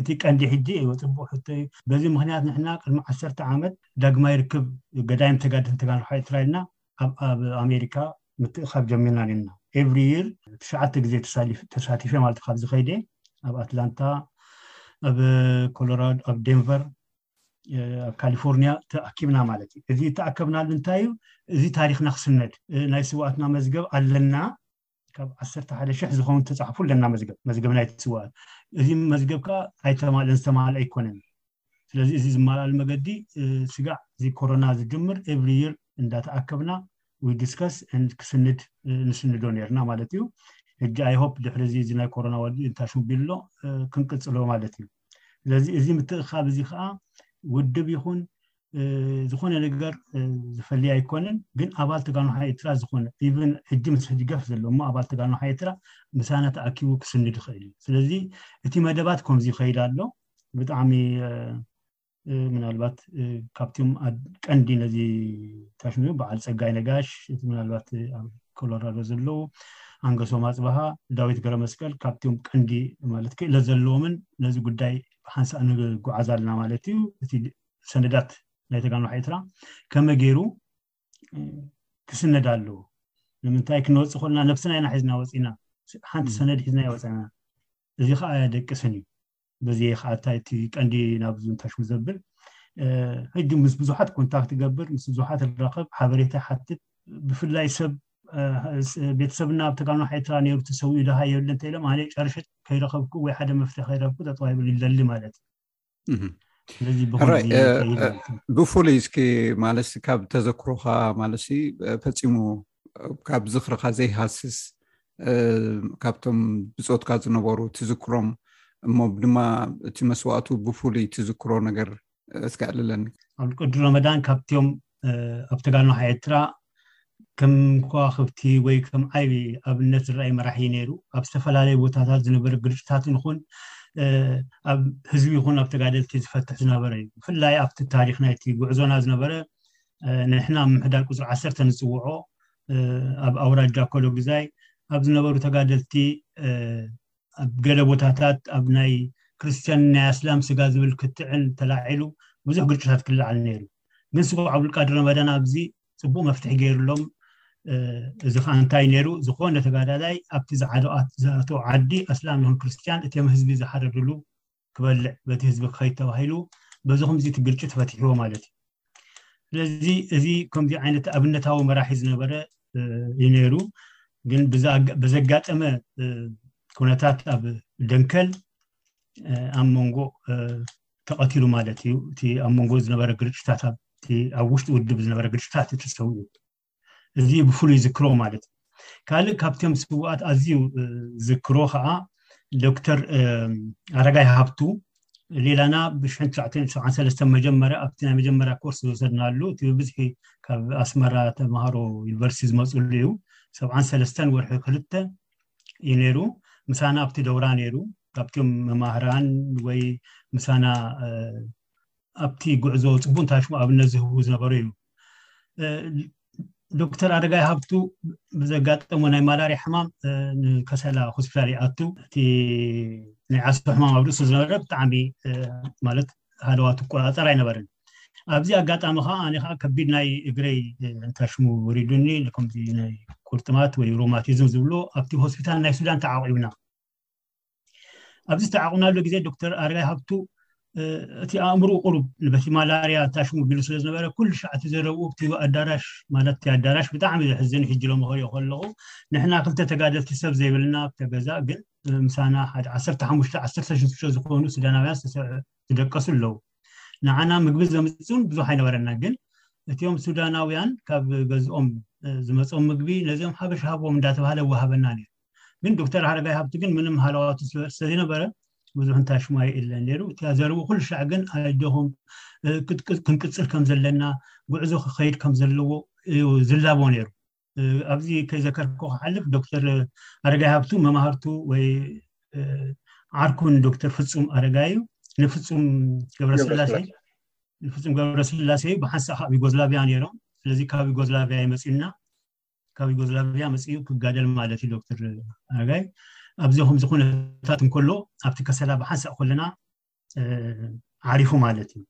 እቲ ቀንዲ ሕጂ ፅቡቅ ሕቶ እዩ በዚ ምክንያት ንሕና ቅድሚ ዓሰርተ ዓመት ዳግማይ ርክብ ገዳይም ተጋድልቲ ተጋሩ ሓይልትራይልና ኣብ ኣብ ኣሜሪካ ምትእኻብ ጀሚርና ኔርና ኤቭሪ ይር ትሽዓተ ግዜ ተሳቲፈ ማለት ካብዚ ከይደ ኣብ ኣትላንታ ኣብ ኮሎራዶ ኣብ ዴንቨር ኣብ ካሊፎርኒያ ተኣኪብና ማለት እዩ እዚ ተኣከብናሉ እንታይ እዩ እዚ ታሪክና ክስነድ ናይ ስዋኣትና መዝገብ ኣለና ካብ ዓሰርተ ሓደ ሽሕ ዝኸውን ተፃሕፉ ኣለና መዝገብ መዝገብ ናይ ስዋኣት እዚ መዝገብ ከዓ ኣይተማልእን ዝተማልአ ኣይኮነን ስለዚ እዚ ዝማልኣሉ መገዲ ስጋዕ እዚ ኮሮና ዝጅምር ኤቭሪ ይር እንዳተኣከብና ዊ ዲስከስ ክስንድ ንስንዶ ነርና ማለት እዩ ሕጂ ኣይሆፕ ድሕሪ እዚ እዚ ናይ ኮሮና ወዲ እንታሽቢሎ ክንቅፅሎ ማለት እዩ ስለዚ እዚ ምትእኻብ እዚ ከዓ ውድብ ይኹን ዝኾነ ነገር ዝፈሊ ኣይኮነን ግን ኣባል ተጋኑ ሓይ ኤርትራ ዝኾነ ኢቨን ሕጂ ምስ ህግደፍ ዘሎ እሞ ኣባል ተጋኑ ሓይ ኤርትራ ምሳና ተኣኪቡ ክስንድ ይኽእል እዩ ስለዚ እቲ መደባት ከምዚ ይኸይድ ኣሎ ብጣዕሚ ምናልባት ካብቶም ቀንዲ ነዚ ታሽሙ በዓል ፀጋይ ነጋሽ እቲ ምናልባት ኣብ ኮሎራዶ ዘለዉ ኣንገሶም ኣፅበሃ ዳዊት ገረ መስቀል ካብቶም ቀንዲ ማለት ክእለት ዘለዎምን ነዚ ጉዳይ ሓንሳእ ንጓዓዝ ኣለና ማለት እዩ እቲ ሰነዳት ናይ ተጋኑ ኤርትራ ከመይ ገይሩ ክስነድ ኣለዎ ንምንታይ ክንወፅእ ኮልና ነብስና ኢና ሒዝና ወፂና ሓንቲ ሰነድ ሒዝና ይወፅና እዚ ከዓ ኣየደቅስን እዩ በዚ ከዓ እንታይ እቲ ቀንዲ ናብ ዝንታሹ ዘብል ሕጂ ምስ ብዙሓት ኮንታክት ይገብር ምስ ብዙሓት ራኸብ ሓበሬታ ሓትት ብፍላይ ሰብ ቤተሰብና ኣብ ተጋኑ ሓይትራ ነይሩ ተሰዊኡ ድሃ የብለ እንተ ኢሎም ኣነ ጨርሸት ከይረኸብኩ ወይ ሓደ መፍትሒ ከይረብኩ ተጠዋይብሉ ይደሊ ማለት እዩ ስለዚ ብፍሉይ እስኪ ማለት ካብ ተዘክሮካ ማለት ፈፂሙ ካብ ዝክርካ ዘይሃስስ ካብቶም ብፆትካ ዝነበሩ ትዝክሮም እሞ ድማ እቲ መስዋእቱ ብፍሉይ ትዝክሮ ነገር እስከ ዕልለኒ ኣብቅዱ ረመዳን ካብትም ኣብ ተጋኖ ኤርትራ ከም ከዋኽብቲ ወይ ከም ዓይቢ ኣብነት ዝረኣይ መራሒ ነይሩ ኣብ ዝተፈላለዩ ቦታታት ዝነበረ ግርጭታት ንኹን ኣብ ህዝቢ ይኹን ኣብ ተጋደልቲ ዝፈትሕ ዝነበረ እዩ ብፍላይ ኣብቲ ታሪክ ናይቲ ጉዕዞና ዝነበረ ንሕና ምሕዳር ቁፅሪ ዓሰርተ ንፅውዖ ኣብ ኣውራጃ ኮሎግዛይ ኣብ ዝነበሩ ተጋደልቲ ኣብ ገለ ቦታታት ኣብ ናይ ክርስትያንን ናይ ኣስላም ስጋ ዝብል ክትዕን ተላዒሉ ብዙሕ ግጭታት ክለዓል ነይሩ። ግን ስቡቕ ዓብዱልቃድር ረመዳን ኣብዚ ጽቡቕ መፍትሒ ገይሩሎም እዚ ከዓ እንታይ ነይሩ ዝኾነ ተጋዳላይ ኣብቲ ዝኣተው ዓዲ ኣስላም ይኹን ክርስትያን እቶም ህዝቢ ዝሓረድሉ ክበልዕ በቲ ህዝቢ ክኸይድ ተባሂሉ በዚ ከምዚ እቲ ግርጭ ተፈቲሕዎ ማለት እዩ ስለዚ እዚ ከምዚ ዓይነት ኣብነታዊ መራሒ ዝነበረ እዩ ነይሩ ግን ብዘጋጠመ ኩነታት ኣብ ደንከል ኣብ መንጎ ተቐቲሉ ማለት እዩ እቲ ኣብ መንጎ ዝነበረ ግርጭታት ኣብቲ ኣብ ውሽጢ ውድብ ዝነበረ ግርጭታት እቲ ሰው እዩ እዚ ብፍሉይ ዝክሮ ማለት እዩ ካልእ ካብቶም ስውኣት ኣዝዩ ዝክሮ ከዓ ዶክተር ኣረጋይ ሃብቱ ሌላና ብ1973 መጀመርያ ኣብቲ ናይ መጀመርያ ኮርስ ዝወሰድናሉ እቲ ብብዝሒ ካብ ኣስመራ ተምሃሮ ዩኒቨርሲቲ ዝመፅሉ እዩ ሰብዓን ሰለስተን ወርሒ ክልተ እዩ ነይሩ ምሳና ኣብቲ ደውራ ነይሩ ካብቶም መማህራን ወይ ምሳና ኣብቲ ጉዕዞ ፅቡቅ እንታይ ሽሙ ኣብነት ዝህቡ ዝነበሩ እዩ ዶክተር ኣረጋይ ሃብቱ ብዘጋጠሞ ናይ ማላርያ ሕማም ንከሰላ ሆስፒታል ይኣቱ እቲ ናይ ዓሶ ሕማም ኣብ ርእሱ ዝነበረ ብጣዕሚ ማለት ሃለዋቱ ቆፃፀር ኣይነበርን ኣብዚ ኣጋጣሚ ከዓ ኣነ ከዓ ከቢድ ናይ እግረይ እንታይ ሽሙ ወሪዱኒ ከምዚ ናይ ቁርጥማት ወይ ሮማቲዝም ዝብሎ ኣብቲ ሆስፒታል ናይ ሱዳን ተዓቂብና ኣብዚ ዝተዓቑናሉ ግዜ ዶክተር ኣርያ ሃብቱ እቲ ኣእምሩ ቁሩብ ንበቲ ማላርያ ታሽሙ ቢሉ ስለ ዝነበረ ኩሉ ሸዓቲ ዘረብኡ እቲ ኣዳራሽ ማለት እቲ ኣዳራሽ ብጣዕሚ ዘሕዝን ሕጂ ሎሚ ክሪኦ ከለኹ ንሕና ክልተ ተጋደልቲ ሰብ ዘይብልና ኣብተ ገዛ ግን ምሳና ሓደ ዓሰርተ ሓሙሽተ ዓሰርተ ሽዱሽተ ዝኾኑ ሱዳናውያን ዝደቀሱ ኣለዉ ንዓና ምግቢ ዘምፅኡን ብዙሕ ኣይነበረና ግን እቲኦም ሱዳናውያን ካብ ገዝኦም ዝመፆም ምግቢ ነዚኦም ሓበሻ ሃቦም እንዳተባሃለ ወሃበና ነይሩ ግን ዶክተር ሃረጋይ ሃብቲ ግን ምንም ሃለዋቱ ስለዘይነበረ ብዙሕ እንታይ ሽሙ ኣይእለን ነይሩ እቲ ዘረቡ ኩሉ ሻዕ ግን ኣጆኹም ክንቅፅል ከም ዘለና ጉዕዞ ክኸይድ ከም ዘለዎ እዩ ዝላቦ ነይሩ ኣብዚ ከይዘከርኩ ክሓልፍ ዶክተር ኣረጋይ ሃብቱ መማህርቱ ወይ ዓርኩን ዶክተር ፍፁም ኣረጋይ እዩ ንፍፁም ገብረስላሴ ንፍፁም ገብረስላሴ ብሓንሳእ ካብ ዩጎዝላቪያ ነይሮም ስለዚ ካብ ዩጎዝላቪያ ይመፅና ካብ ዩጎዝላቪያ መፅኡ ክጋደል ማለት እዩ ዶክተር ኣጋይ ኣብዚ ከምዚ ኩነታት እንከሎ ኣብቲ ከሰላ ብሓንሳእ ከለና ዓሪፉ ማለት እዩ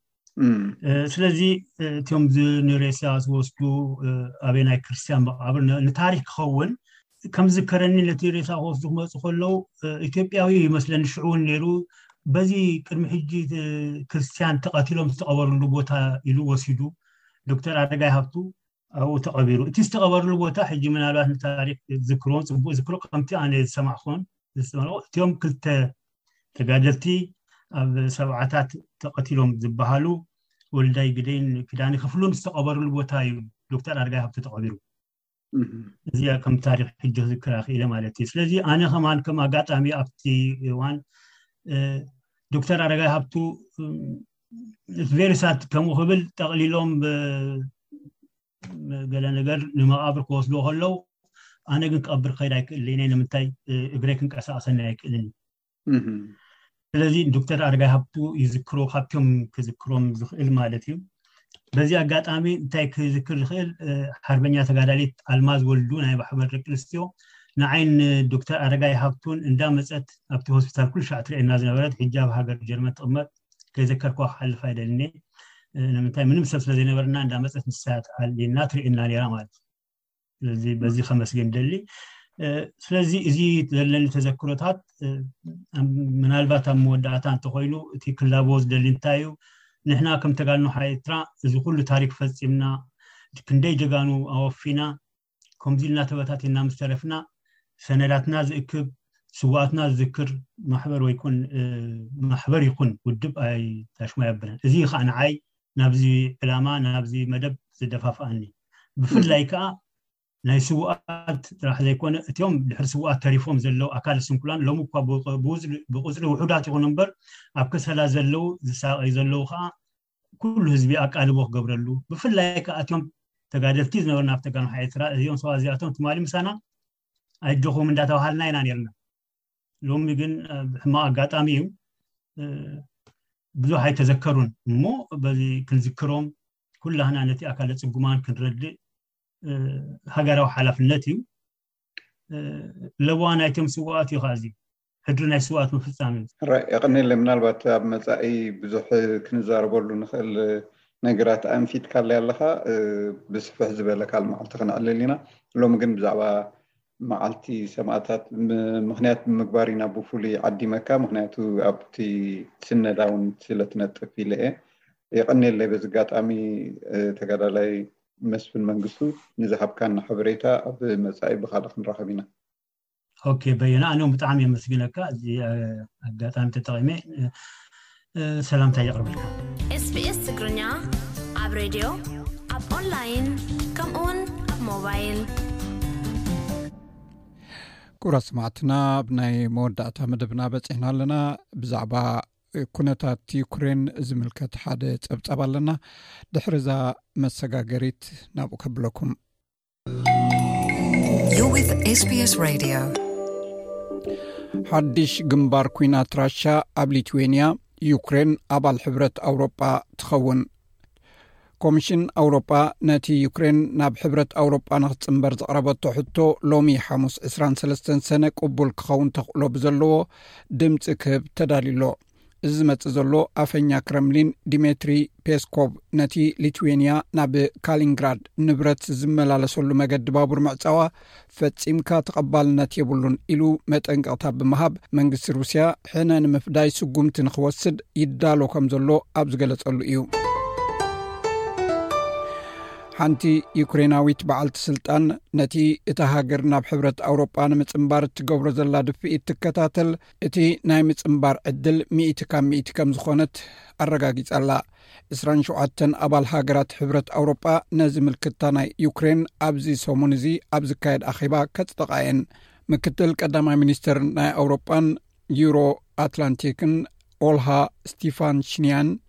ስለዚ እትም ንሬሳ ዝወስዱ ኣበይ ናይ ክርስትያን መቃብር ንታሪክ ክኸውን ከምዝከረኒ ነቲ ሬሳ ክወስዱ ክመፁ ከለዉ ኢትዮጵያዊ ይመስለኒ ሽዑ እውን ነይሩ በዚ ቅድሚ ሕጂ ክርስትያን ተቐትሎም ዝተቐበርሉ ቦታ ኢሉ ወሲዱ ዶክተር ኣደጋይ ሃብቱ ኣብኡ ተቐቢሩ እቲ ዝተቐበርሉ ቦታ ሕጂ ምናልባት ንታሪክ ዝክርዎን ፅቡቅ ዝክሮ ከምቲ ኣነ ዝሰማዕኩን ዝፅመልኦ እትም ክልተ ተጋደልቲ ኣብ ሰብዓታት ተቐትሎም ዝበሃሉ ወልዳይ ግደይን ክዳኒ ክፍሉን ዝተቐበርሉ ቦታ እዩ ዶክተር ኣርጋይ ሃብቲ ተቐቢሩ እዚ ከም ታሪክ ሕጂ ክዝክራ ክኢለ ማለት እዩ ስለዚ ኣነ ከማን ከም ኣጋጣሚ ኣብቲ እዋን ዶክተር ኣረጋይ ሃብቱ ቬሪሳት ከምኡ ክብል ጠቕሊሎም ገለ ነገር ንመቓብር ክወስድዎ ከለው ኣነ ግን ክቐብር ክኸይድ ኣይክእልን እየ ንምንታይ እግረ ክንቀሳቀሰኒ ኣይክእልን እዩ ስለዚ ዶክተር ኣረጋይ ሃብቱ ይዝክሮ ካብቶም ክዝክሮም ዝኽእል ማለት እዩ በዚ ኣጋጣሚ እንታይ ክዝክር ዝኽእል ሓርበኛ ተጋዳሊት ኣልማዝ ወልዱ ናይ ማሕበር ደቂ ኣንስትዮ ንዓይን ዶክተር ኣረጋይ ሃብቱን እንዳመፀት ኣብቲ ሆስፒታል ኩሉ ሻዕ ትርእየና ዝነበረት ሕጃብ ሃገር ጀርመን ትቕመጥ ከይዘከርክዋ ክሓልፍ ኣይደልኒ ንምንታይ ምንም ሰብ ስለ ዘይነበርና እንዳ መፀት ንሳ ትኣልየና ትርእየና ነራ ማለት እዩ ስለዚ በዚ ከመስገን ደሊ ስለዚ እዚ ዘለኒ ተዘክሮታት ምናልባት ኣብ መወዳእታ እንተኮይኑ እቲ ክላቦ ዝደሊ እንታይ እዩ ንሕና ከም ተጋድኖ ሓኤርትራ እዚ ኩሉ ታሪክ ፈፂምና ክንደይ ጀጋኑ ኣወፊና ከምዚ ኢልና ተበታቲንና ምስ ተረፍና ሰነዳትና ዝእክብ ስዋኣትና ዝዝክር ማሕበር ወይኮን ማሕበር ይኹን ውድብ ኣይታሽማ የብለን እዚ ከዓ ንዓይ ናብዚ ዕላማ ናብዚ መደብ ዝደፋፍኣኒ ብፍላይ ከዓ ናይ ስዋኣት ጥራሕ ዘይኮነ እትዮም ድሕሪ ስዋኣት ተሪፎም ዘለው ኣካል ስንኩላን ሎሚ እኳ ብቁፅሪ ውሑዳት ይኹኑ እምበር ኣብ ከሰላ ዘለው ዝሳቀዩ ዘለው ከዓ ኩሉ ህዝቢ ኣቃልቦ ክገብረሉ ብፍላይ ከዓ እቶም ተጋደልቲ ዝነበርና ኣብ ተጋምሓ ኤርትራ እዚኦም ሰባ እዚኣቶም ትማሊ ምሳና ኣይጆኹም እንዳተባሃልና ኢና ነርና ሎሚ ግን ብሕማቕ ኣጋጣሚ እዩ ብዙሕ ኣይተዘከሩን እሞ በዚ ክንዝክሮም ኩላህና ነቲ ኣካለ ፅጉማን ክንረድእ ሃገራዊ ሓላፍነት እዩ ለበዋ ናይቶም ስዋኣት እዩ ከዓ እዚ ሕድሪ ናይ ስውኣት ምፍፃም እዩ። ሕራይ የቐኔለይ ምናልባት ኣብ መጻኢ ብዙሕ ክንዛረበሉ ንኽእል ነገራት ኣንፊትካለይ ኣለኻ ብስፍሕ ዝበለ ካልእ መዓልቲ ክነዕልል ኢና ሎሚ ግን ብዛዕባ መዓልቲ ሰማእታት ምኽንያት ብምግባር ኢና ብፍሉይ ዓዲመካ ምኽንያቱ ኣብቲ ስነዳ እውን ስለ ትነጥፍ ኢለ እየ የቐኔለይ በዚ ኣጋጣሚ ተጋዳላይ መስፍን መንግስቱ ንዝሃብካና ሓበሬታ ኣብ መጻኢ ብኻልእ ክንራኸብ ኢና። ኦኬ በየነ ኣነ እውን ብጣዕሚ የመስግነካ እዚ ኣጋጣሚ ተጠቒመ ሰላምታ የቕርበልካ ኤስቢኤስ ትግርኛ ኣብ ሬድዮ ኣብ ኦንላይን ከምኡ ውን ኣብ ሞባይል ኩብራት ስማዕትና ብ ናይ መወዳእታ መደብና በፂሕና ኣለና ብዛዕባ ኩነታት ዩክሬን ዝምልከት ሓደ ፀብፃብ ኣለና ድሕሪ እዛ መሰጋገሪት ናብኡ ከብለኩም ሓድሽ ግንባር ኩናት ራሻ ኣብ ሊትዌንያ ዩክሬን ኣባል ሕብረት ኣውሮጳ ትኸውን ኮሚሽን ኣውሮጳ ነቲ ዩክሬን ናብ ሕብረት ኣውሮጳ ንክትፅምበር ዘቕረበቶ ሕቶ ሎሚ ሓሙስ 23 ሰነ ቅቡል ክኸውን ተኽእሎ ብዘለዎ ድምፂ ክህብ ተዳልዩሎ እዚ ዝመጽእ ዘሎ ኣፈኛ ክረምሊን ዲሜትሪ ፔስኮቭ ነቲ ሊትዌንያ ናብ ካሊንግራድ ንብረት ዝመላለሰሉ መገዲ ባቡር ምዕጻዋ ፈጺምካ ተቐባልነት የብሉን ኢሉ መጠንቀቕታ ብምሃብ መንግስቲ ሩስያ ሕነ ንምፍዳይ ስጉምቲ ንክወስድ ይዳሎ ከም ዘሎ ኣብ ዝገለጸሉ እዩ ሓንቲ ዩክሬናዊት በዓልቲ ስልጣን ነቲ እታ ሃገር ናብ ሕብረት ኣውሮጳ ንምጽምባር እትገብሮ ዘላ ድፍኢት ትከታተል እቲ ናይ ምፅምባር ዕድል ሚእቲ ካብ ሚእቲ ከም ዝኾነት ኣረጋጊፃላ ዕስራን ሸውዓተን ኣባል ሃገራት ሕብረት ኣውሮጳ ነዚ ምልክታ ናይ ዩክሬን ኣብዚ ሰሙን እዚ ኣብ ዝካየድ ኣኼባ ከፅጠቃ እየን ምክትል ቀዳማይ ሚኒስትር ናይ ኣውሮጳን ዩሮ ኣትላንቲክን ኦልሃ ስቲፋን ሽንያን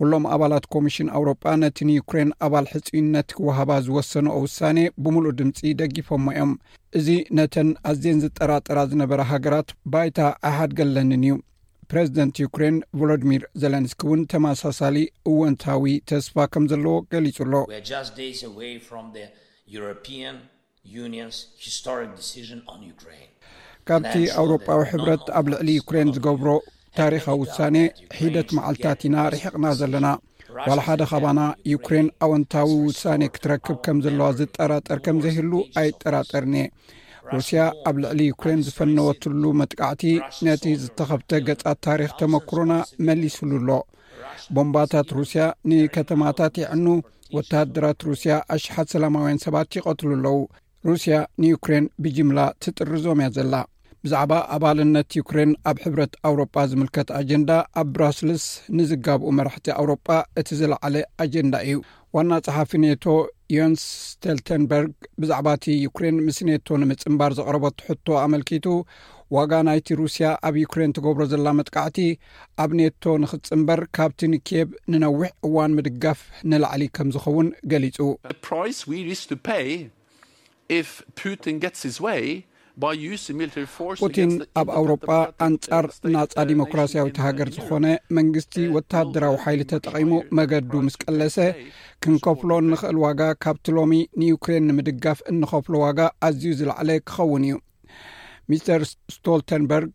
ኩሎም ኣባላት ኮሚሽን ኣውሮጳ ነቲ ንዩክሬን ኣባል ሕፅዩነት ክወሃባ ዝወሰንኦ ውሳኔ ብምሉእ ድምፂ ደጊፎሞ እዮም እዚ ነተን ኣዝን ዝጠራጠራ ዝነበራ ሃገራት ባይታ ኣይሓድገለንን እዩ ፕረዚደንት ዩክሬን ቮሎድሚር ዘለንስኪ እውን ተመሳሳሊ እወንታዊ ተስፋ ከም ዘለዎ ገሊጹ ኣሎ ካብቲ ኣውሮጳዊ ሕብረት ኣብ ልዕሊ ዩክሬን ዝገብሮ ታሪኻዊ ውሳኔ ሒደት መዓልትታት ኢና ርሒቕና ዘለና ዋላ ሓደ ካባና ዩክሬን ኣወንታዊ ውሳኔ ክትረክብ ከም ዘለዋ ዝጠራጠር ከም ዘይህሉ ኣይጠራጠርን እየ ሩስያ ኣብ ልዕሊ ዩክሬን ዝፈነወትሉ መጥቃዕቲ ነቲ ዝተኸብተ ገጻት ታሪኽ ተመክሮና መሊስሉ ኣሎ ቦምባታት ሩስያ ንከተማታት ይዕኑ ወተሃደራት ሩስያ ኣሽሓት ሰላማውያን ሰባት ይቐትሉ ኣለዉ ሩስያ ንዩክሬን ብጅምላ ትጥርዞም እያ ዘላ ብዛዕባ ኣባልነት ዩክሬን ኣብ ሕብረት ኣውሮጳ ዝምልከት ኣጀንዳ ኣብ ብራስልስ ንዝጋብኡ መራሕቲ ኣውሮጳ እቲ ዝለዓለ ኣጀንዳ እዩ ዋና ጸሓፊ ኔቶ ዮንስ ስተልተንበርግ ብዛዕባ እቲ ዩክሬን ምስ ኔቶ ንምጽምባር ዘቕረበቱ ሕቶ ኣመልኪቱ ዋጋ ናይቲ ሩስያ ኣብ ዩክሬን ትገብሮ ዘላ መጥቃዕቲ ኣብ ኔቶ ንክትጽንበር ካብቲ ንኪየቭ ንነዊሕ እዋን ምድጋፍ ንላዕሊ ከም ዝኸውን ገሊጹ። ፑቲን ኣብ ኣውሮጳ ኣንጻር ናጻ ዲሞክራስያዊት ሃገር ዝኾነ መንግስቲ ወተሃደራዊ ሓይሊ ተጠቒሙ መገዱ ምስ ቀለሰ ክንከፍሎ እንኽእል ዋጋ ካብቲ ሎሚ ንዩክሬን ንምድጋፍ እንኸፍሎ ዋጋ ኣዝዩ ዝለዕለ ክኸውን እዩ ሚስተር ስቶልተንበርግ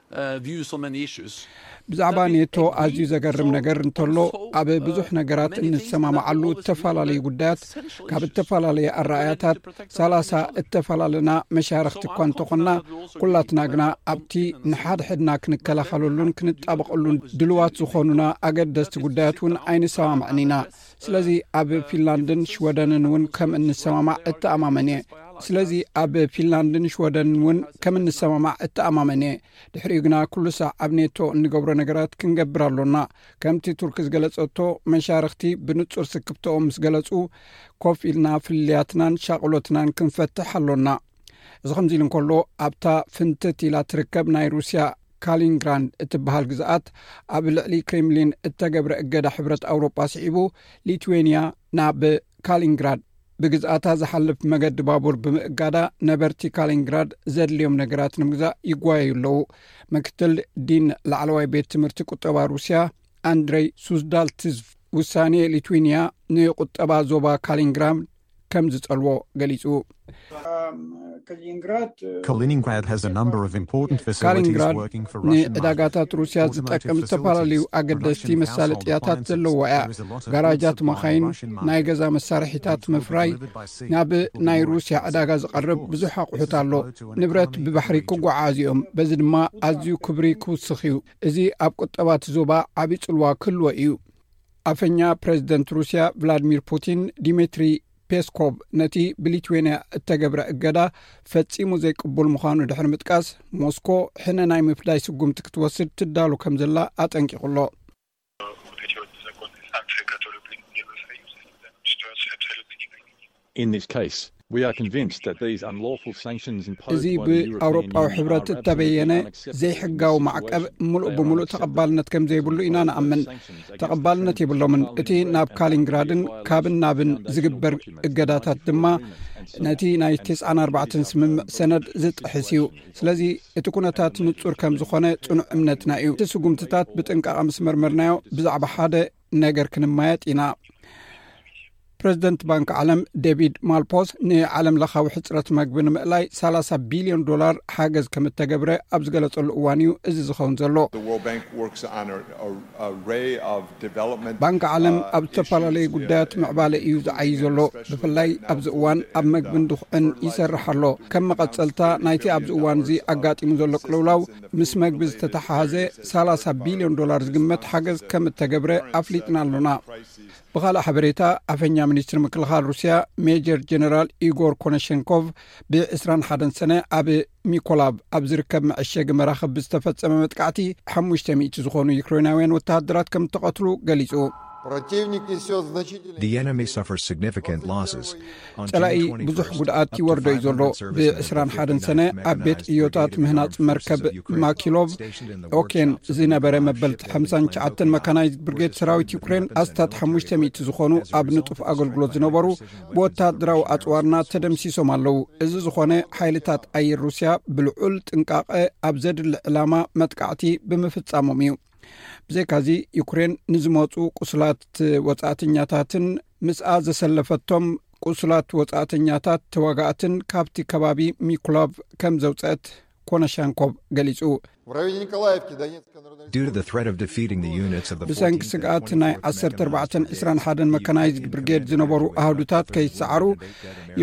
ብዛዕባ ኔቶ ኣዝዩ ዘገርም ነገር እንተሎ ኣብ ብዙሕ ነገራት እንሰማማዓሉ እተፈላለዩ ጉዳያት ካብ እተፈላለየ ኣረኣያታት ሳላሳ እተፈላለና መሻርክቲ እኳ እንተኾንና ኩላትና ግና ኣብቲ ንሓድሕድና ክንከላኸለሉን ክንጣበቐሉን ድልዋት ዝኾኑና ኣገደስቲ ጉዳያት እውን ኣይንሰማምዕን ኢና ስለዚ ኣብ ፊንላንድን ሽወደንን እውን ከም እንሰማማዕ እተኣማመን እየ ስለዚ ኣብ ፊንላንድን ሽወደንን እውን ከም እንሰማማዕ እተኣማመን እየ ድሕሪኡ ግና ኩሉ ሳዕ ኣብ ኔቶ እንገብሮ ነገራት ክንገብር ኣሎና ከምቲ ቱርኪ ዝገለጸቶ መሻርክቲ ብንጹር ስክብተኦም ምስ ገለጹ ኮፍ ኢልና ፍልልያትናን ሻቅሎትናን ክንፈትሕ ኣሎና እዚ ከምዚ ኢሉ እንከሎ ኣብታ ፍንትት ኢላ ትርከብ ናይ ሩስያ ካሊንግራንድ እትበሃል ግዝኣት ኣብ ልዕሊ ክሬምሊን እተገብረ እገዳ ሕብረት ኣውሮጳ ስዒቡ ሊትዌንያ ናብ ካሊንግራድ ብግዝኣታ ዝሓልፍ መገዲ ባቡር ብምእጋዳ ነበርቲ ካሊንግራድ ዘድልዮም ነገራት ንምግዛእ ይጓየዩ ኣለዉ ምክትል ዲን ላዕለዋይ ቤት ትምህርቲ ቁጠባ ሩስያ ኣንድረይ ሱዝዳልትዝ ውሳኔ ሊትዊንያ ንቁጠባ ዞባ ካሊንግራድ ከም ዝጸልዎ ገሊጹ። ካሊንግራድ ንዕዳጋታት ሩስያ ዝጠቅም ዝተፈላለዩ ኣገደስቲ መሳለጥያታት ዘለዎ እያ ጋራጃት መኻይን ናይ ገዛ መሳርሒታት ምፍራይ ናብ ናይ ሩስያ ዕዳጋ ዝቐርብ ብዙሕ ኣቑሑት ኣሎ ንብረት ብባሕሪ ክጓዓዝ እዮም በዚ ድማ ኣዝዩ ክብሪ ክውስኽ እዩ እዚ ኣብ ቁጠባት ዞባ ዓብዪ ፅልዋ ክህልዎ እዩ ኣፈኛ ፕረዚደንት ሩስያ ቭላድሚር ፑቲን ዲሜትሪ ፔስኮቭ ነቲ ብሊትዌንያ እተገብረ እገዳ ፈጺሙ ዘይቅቡል ምዃኑ ድሕሪ ምጥቃስ ሞስኮ ሕነ ናይ ምፍዳይ ስጉምቲ ክትወስድ ትዳሉ ከም ዘላ ኣጠንቂቑ ኣሎ እዚ ብኣውሮጳዊ ሕብረት እተበየነ ዘይሕጋዊ ማዕቀብ ምሉእ ብምሉእ ተቐባልነት ከም ዘይብሉ ኢና ንኣምን ተቐባልነት የብሎምን እቲ ናብ ካሊንግራድን ካብን ናብን ዝግበር እገዳታት ድማ ነቲ ናይ ትስዓን ኣርባዕተን ስምምዕ ሰነድ ዝጥሕስ እዩ ስለዚ እቲ ኩነታት ንፁር ከም ዝኾነ ፅኑዕ እምነትና እዩ እቲ ስጉምትታት ብጥንቃቐ ምስ መርመርናዮ ብዛዕባ ሓደ ነገር ክንማየጥ ኢና ፕረዚደንት ባንኪ ዓለም ደቪድ ማልፖስ ንዓለም ለኻዊ ሕፅረት መግቢ ንምእላይ 30 ቢልዮን ዶላር ሓገዝ ከም እተገብረ ኣብ ዝገለፀሉ እዋን እዩ እዚ ዝኸውን ዘሎ ባንኪ ዓለም uh, ኣብ ዝተፈላለዩ ጉዳያት ምዕባለ እዩ ዝዓይ ዘሎ ብፍላይ ኣብዚ እዋን ኣብ መግብን ድኩዕን ይሰርሕ ኣሎ ከም መቐፀልታ ናይቲ ኣብዚ እዋን እዚ ኣጋጢሙ ዘሎ ቅልውላው ምስ መግቢ ዝተተሓሓዘ ሰላሳ ቢልዮን ዶላር ዝግመት ሓገዝ ከም እተገብረ ኣፍሊጥና ኣሎና። ብኻልእ ሓበሬታ ኣፈኛ ሚኒስትሪ ምክልኻል ሩስያ ሜጀር ጀነራል ኢጎር ኮነሸንኮቭ ብ ዕስራን ሓደን ሰነ ኣብ ሚኮላቭ ኣብ ዝርከብ መዐሸጊ መራኽብ ብዝተፈጸመ መጥቃዕቲ ሓሙሽተ ሚእቲ ዝኾኑ ዩክሬናውያን ወተሃደራት ከም እተቐትሉ ገሊጹ። ጸላኢ ብዙሕ ጉድኣት ይወርዶ እዩ ዘሎ ብ2ስራን ሓደን ሰነ ኣብ ቤት ዕዮታት ምህናፅ መርከብ ማኪሎቭ ኦኬን ዝነበረ መበልቲ ሓ9ሸ መካናይዝ ብርጌድ ሰራዊት ዩክሬን ኣስታት ሓ00 ዝኾኑ ኣብ ንጡፍ ኣገልግሎት ዝነበሩ ብወታደራዊ ኣፅዋርና ተደምሲሶም ኣለው እዚ ዝኾነ ሓይልታት ኣየር ሩስያ ብልዑል ጥንቃቐ ኣብ ዘድሊ ዕላማ መጥቃዕቲ ብምፍፃሞም እዩ ብዘይካዚ ዩክሬን ንዝመፁ ቁስላት ወፃእተኛታትን ምስኣ ዘሰለፈቶም ቁስላት ወፃእተኛታት ተዋጋእትን ካብቲ ከባቢ ሚኩላቭ ከም ዘውፀአት ኮነሻንኮቭ ገሊፁ ብሰንኪ ስግኣት ናይ 14221 መካናይዝድ ብርጌድ ዝነበሩ ኣህዱታት ከይሰዓሩ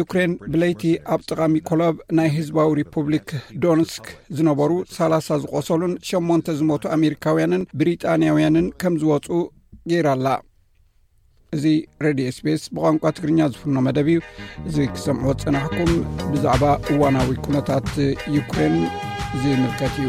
ዩክሬን ብለይቲ ኣብ ጥቓ ሚኮሎቭ ናይ ህዝባዊ ሪፑብሊክ ዶንስክ ዝነበሩ ሳላሳ ዝቆሰሉን ሸሞንተ ዝሞቱ ኣሜሪካውያንን ብሪጣንያውያንን ከም ዝወፁ ገይራ ኣላ እዚ ሬድዮ ስፔስ ብቋንቋ ትግርኛ ዝፍኖ መደብ እዩ እዚ ክሰምዑ ዝፅናሕኩም ብዛዕባ እዋናዊ ኩነታት ዩክሬን ዝምልከት እዩ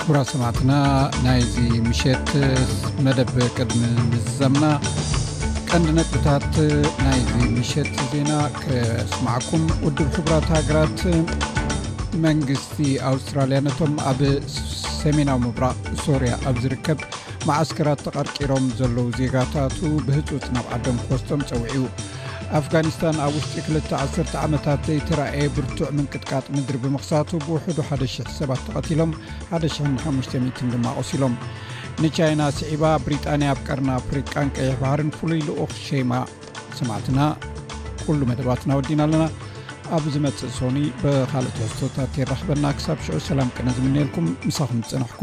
ክቡራት ሰማዕትና ናይዚ ምሸት መደብ ቅድሚ ምዝዘምና ቀንዲ ነጥብታት ናይዚ ምሸት ዜና ክስማዕኩም ውድብ ክቡራት ሃገራት መንግስቲ ኣውስትራልያ ነቶም ኣብ ሰሜናዊ ምብራቅ ሶርያ ኣብ ዝርከብ ማዓስከራት ተቐርቂሮም ዘለዉ ዜጋታቱ ብህፁፅ ናብ ዓዶም ክወስቶም ፀውዕኡ ኣፍጋኒስታን ኣብ ውሽጢ ክልተ ዓሰርተ ዓመታት ዘይተረኣየ ብርቱዕ ምንቅጥቃጥ ምድሪ ብምኽሳቱ ብውሕዱ ሓደ ሽሕ ሰባት ተቐቲሎም ሓደ ሽሕ ሓሙሽ00 ድማ ቐሲሎም ንቻይና ስዒባ ብሪጣንያ ኣብ ቀርና ኣፍሪቃን ቀይሕ ባህርን ፍሉይ ልኡኽ ሸይማ ሰማዕትና ኩሉ መደባትና ወዲና ኣለና ኣብ ዝመፅእ ሶኒ ብካልእ ተወስቶታት የራኽበና ክሳብ ሽዑ ሰላም ቅነ ዝምነየልኩም ምሳኹም ዝፅንሕኩ